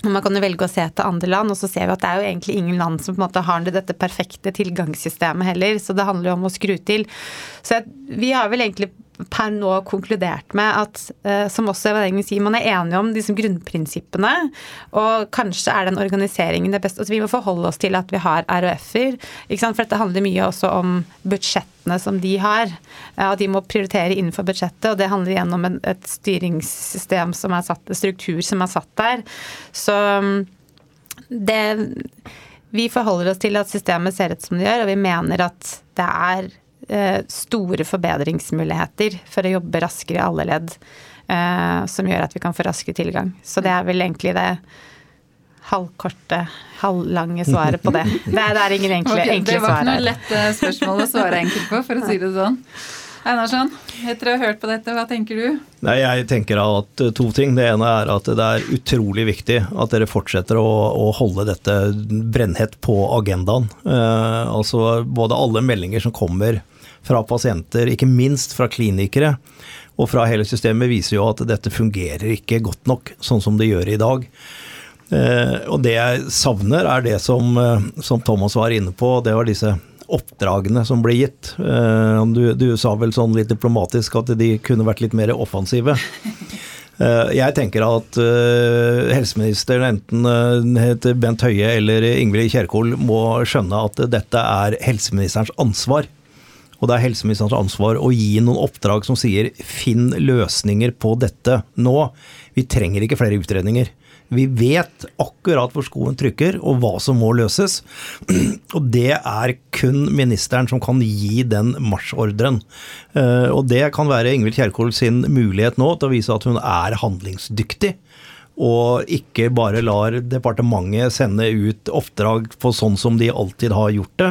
Man kan jo velge å se til andre land, og så ser vi at det er jo egentlig ingen land som på en måte har dette perfekte tilgangssystemet heller, så det handler jo om å skru til. Så vi har vel egentlig per nå konkludert med at, eh, som også evalueringen sier, man er enige om disse grunnprinsippene. Og kanskje er den organiseringen det beste. Altså, vi må forholde oss til at vi har RHF-er. For dette handler mye også om budsjettene som de har. At de må prioritere innenfor budsjettet, og det handler igjen om et styringssystem som er satt, struktur som er satt der. Så mm, det Vi forholder oss til at systemet ser ut som det gjør, og vi mener at det er Eh, store forbedringsmuligheter for å jobbe raskere i alle ledd, eh, som gjør at vi kan få raskere tilgang. Så det er vel egentlig det halvkorte, halvlange svaret på det. Det er, det er ingen enkle, okay, enkle svar. Det var ikke noe lett eh, spørsmål å svare enkelt på, for å si det sånn. Einarsson, etter å ha hørt på dette, hva tenker du? Nei, Jeg tenker at to ting. Det ene er at det er utrolig viktig at dere fortsetter å, å holde dette brennhett på agendaen. Eh, altså både alle meldinger som kommer fra pasienter, ikke minst fra klinikere og fra hele systemet, viser jo at dette fungerer ikke godt nok sånn som det gjør i dag. Eh, og det jeg savner, er det som, eh, som Thomas var inne på, det var disse oppdragene som ble gitt. Eh, du, du, sa vel sånn litt diplomatisk at de kunne vært litt mer offensive. Jeg tenker at helseministeren, enten heter Bent Høie eller Ingvild Kjerkol, må skjønne at dette er helseministerens ansvar. Og det er helseministerens ansvar å gi noen oppdrag som sier finn løsninger på dette nå. Vi trenger ikke flere utredninger. Vi vet akkurat hvor skoen trykker og hva som må løses. Og det er kun ministeren som kan gi den marsjordren. Eh, og det kan være Ingvild Kjerkol sin mulighet nå til å vise at hun er handlingsdyktig og ikke bare lar departementet sende ut oppdrag på sånn som de alltid har gjort det.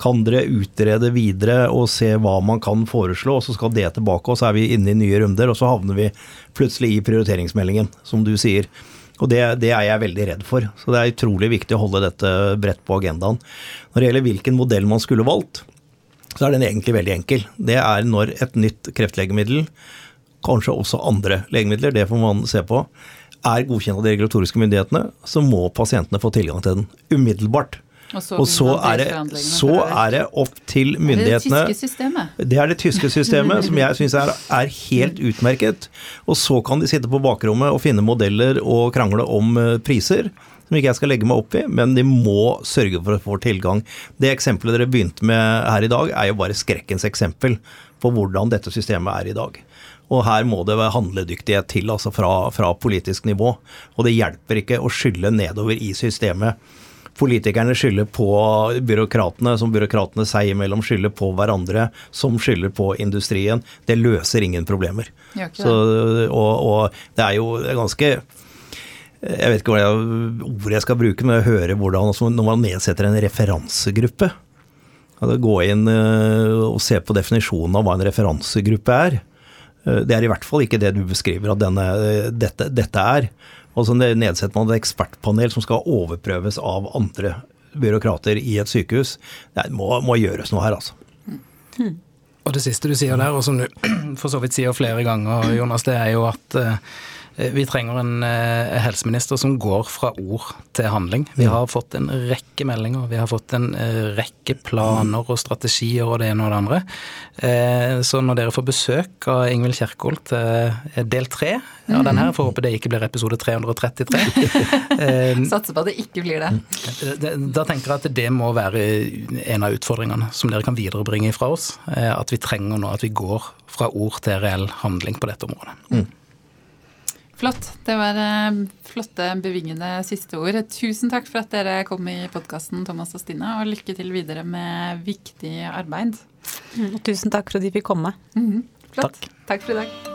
Kan dere utrede videre og se hva man kan foreslå, og så skal det tilbake, og så er vi inne i nye runder, og så havner vi plutselig i prioriteringsmeldingen, som du sier. Og det, det, er jeg veldig redd for. Så det er utrolig viktig å holde dette bredt på agendaen. Når det gjelder hvilken modell man skulle valgt, så er den egentlig veldig enkel. Det er når et nytt kreftlegemiddel, kanskje også andre legemidler, det får man se på, er godkjent av de regulatoriske myndighetene, så må pasientene få tilgang til den umiddelbart. Og så er, det, så er det opp til myndighetene Det er det tyske systemet. Det er det tyske systemet, som jeg syns er, er helt utmerket. Og så kan de sitte på bakrommet og finne modeller og krangle om eh, priser, som ikke jeg skal legge meg opp i, men de må sørge for å få tilgang. Det eksempelet dere begynte med her i dag, er jo bare skrekkens eksempel på hvordan dette systemet er i dag. Og her må det være handledyktighet til, altså fra, fra politisk nivå. Og det hjelper ikke å skylle nedover i systemet. Politikerne skylder på byråkratene, som byråkratene seg imellom skylder på hverandre, som skylder på industrien. Det løser ingen problemer. Så, og, og det er jo ganske Jeg vet ikke hva jeg, ord jeg skal bruke, men jeg hører hvordan altså, når man nedsetter en referansegruppe Gå inn eh, og se på definisjonen av hva en referansegruppe er. Eh, Det er i hvert fall ikke det du beskriver at denne, dette, dette er. Og så nedsetter man et ekspertpanel som skal overprøves av andre byråkrater i et sykehus. Det må, må gjøres noe her, altså. Og det siste du sier der, og som du for så vidt sier flere ganger, Jonas, det er jo at eh, vi trenger en eh, helseminister som går fra ord til handling. Vi har fått en rekke meldinger, vi har fått en eh, rekke planer og strategier og det ene og det andre. Eh, Så når dere får besøk av Ingvild Kjerkol til eh, del tre av den her, får håpe det ikke blir episode 333, eh, Satser på at det ikke blir det. det- Da tenker jeg at det må være en av utfordringene som dere kan viderebringe fra oss. eh, At vi trenger nå at vi går fra ord til reell handling på dette området. Flott. Det var eh, flotte, bevingende siste ord. Tusen takk for at dere kom i podkasten, Thomas og Stina, og lykke til videre med viktig arbeid. Og tusen takk for at de fikk komme. Mhm. Flott. Takk for i dag.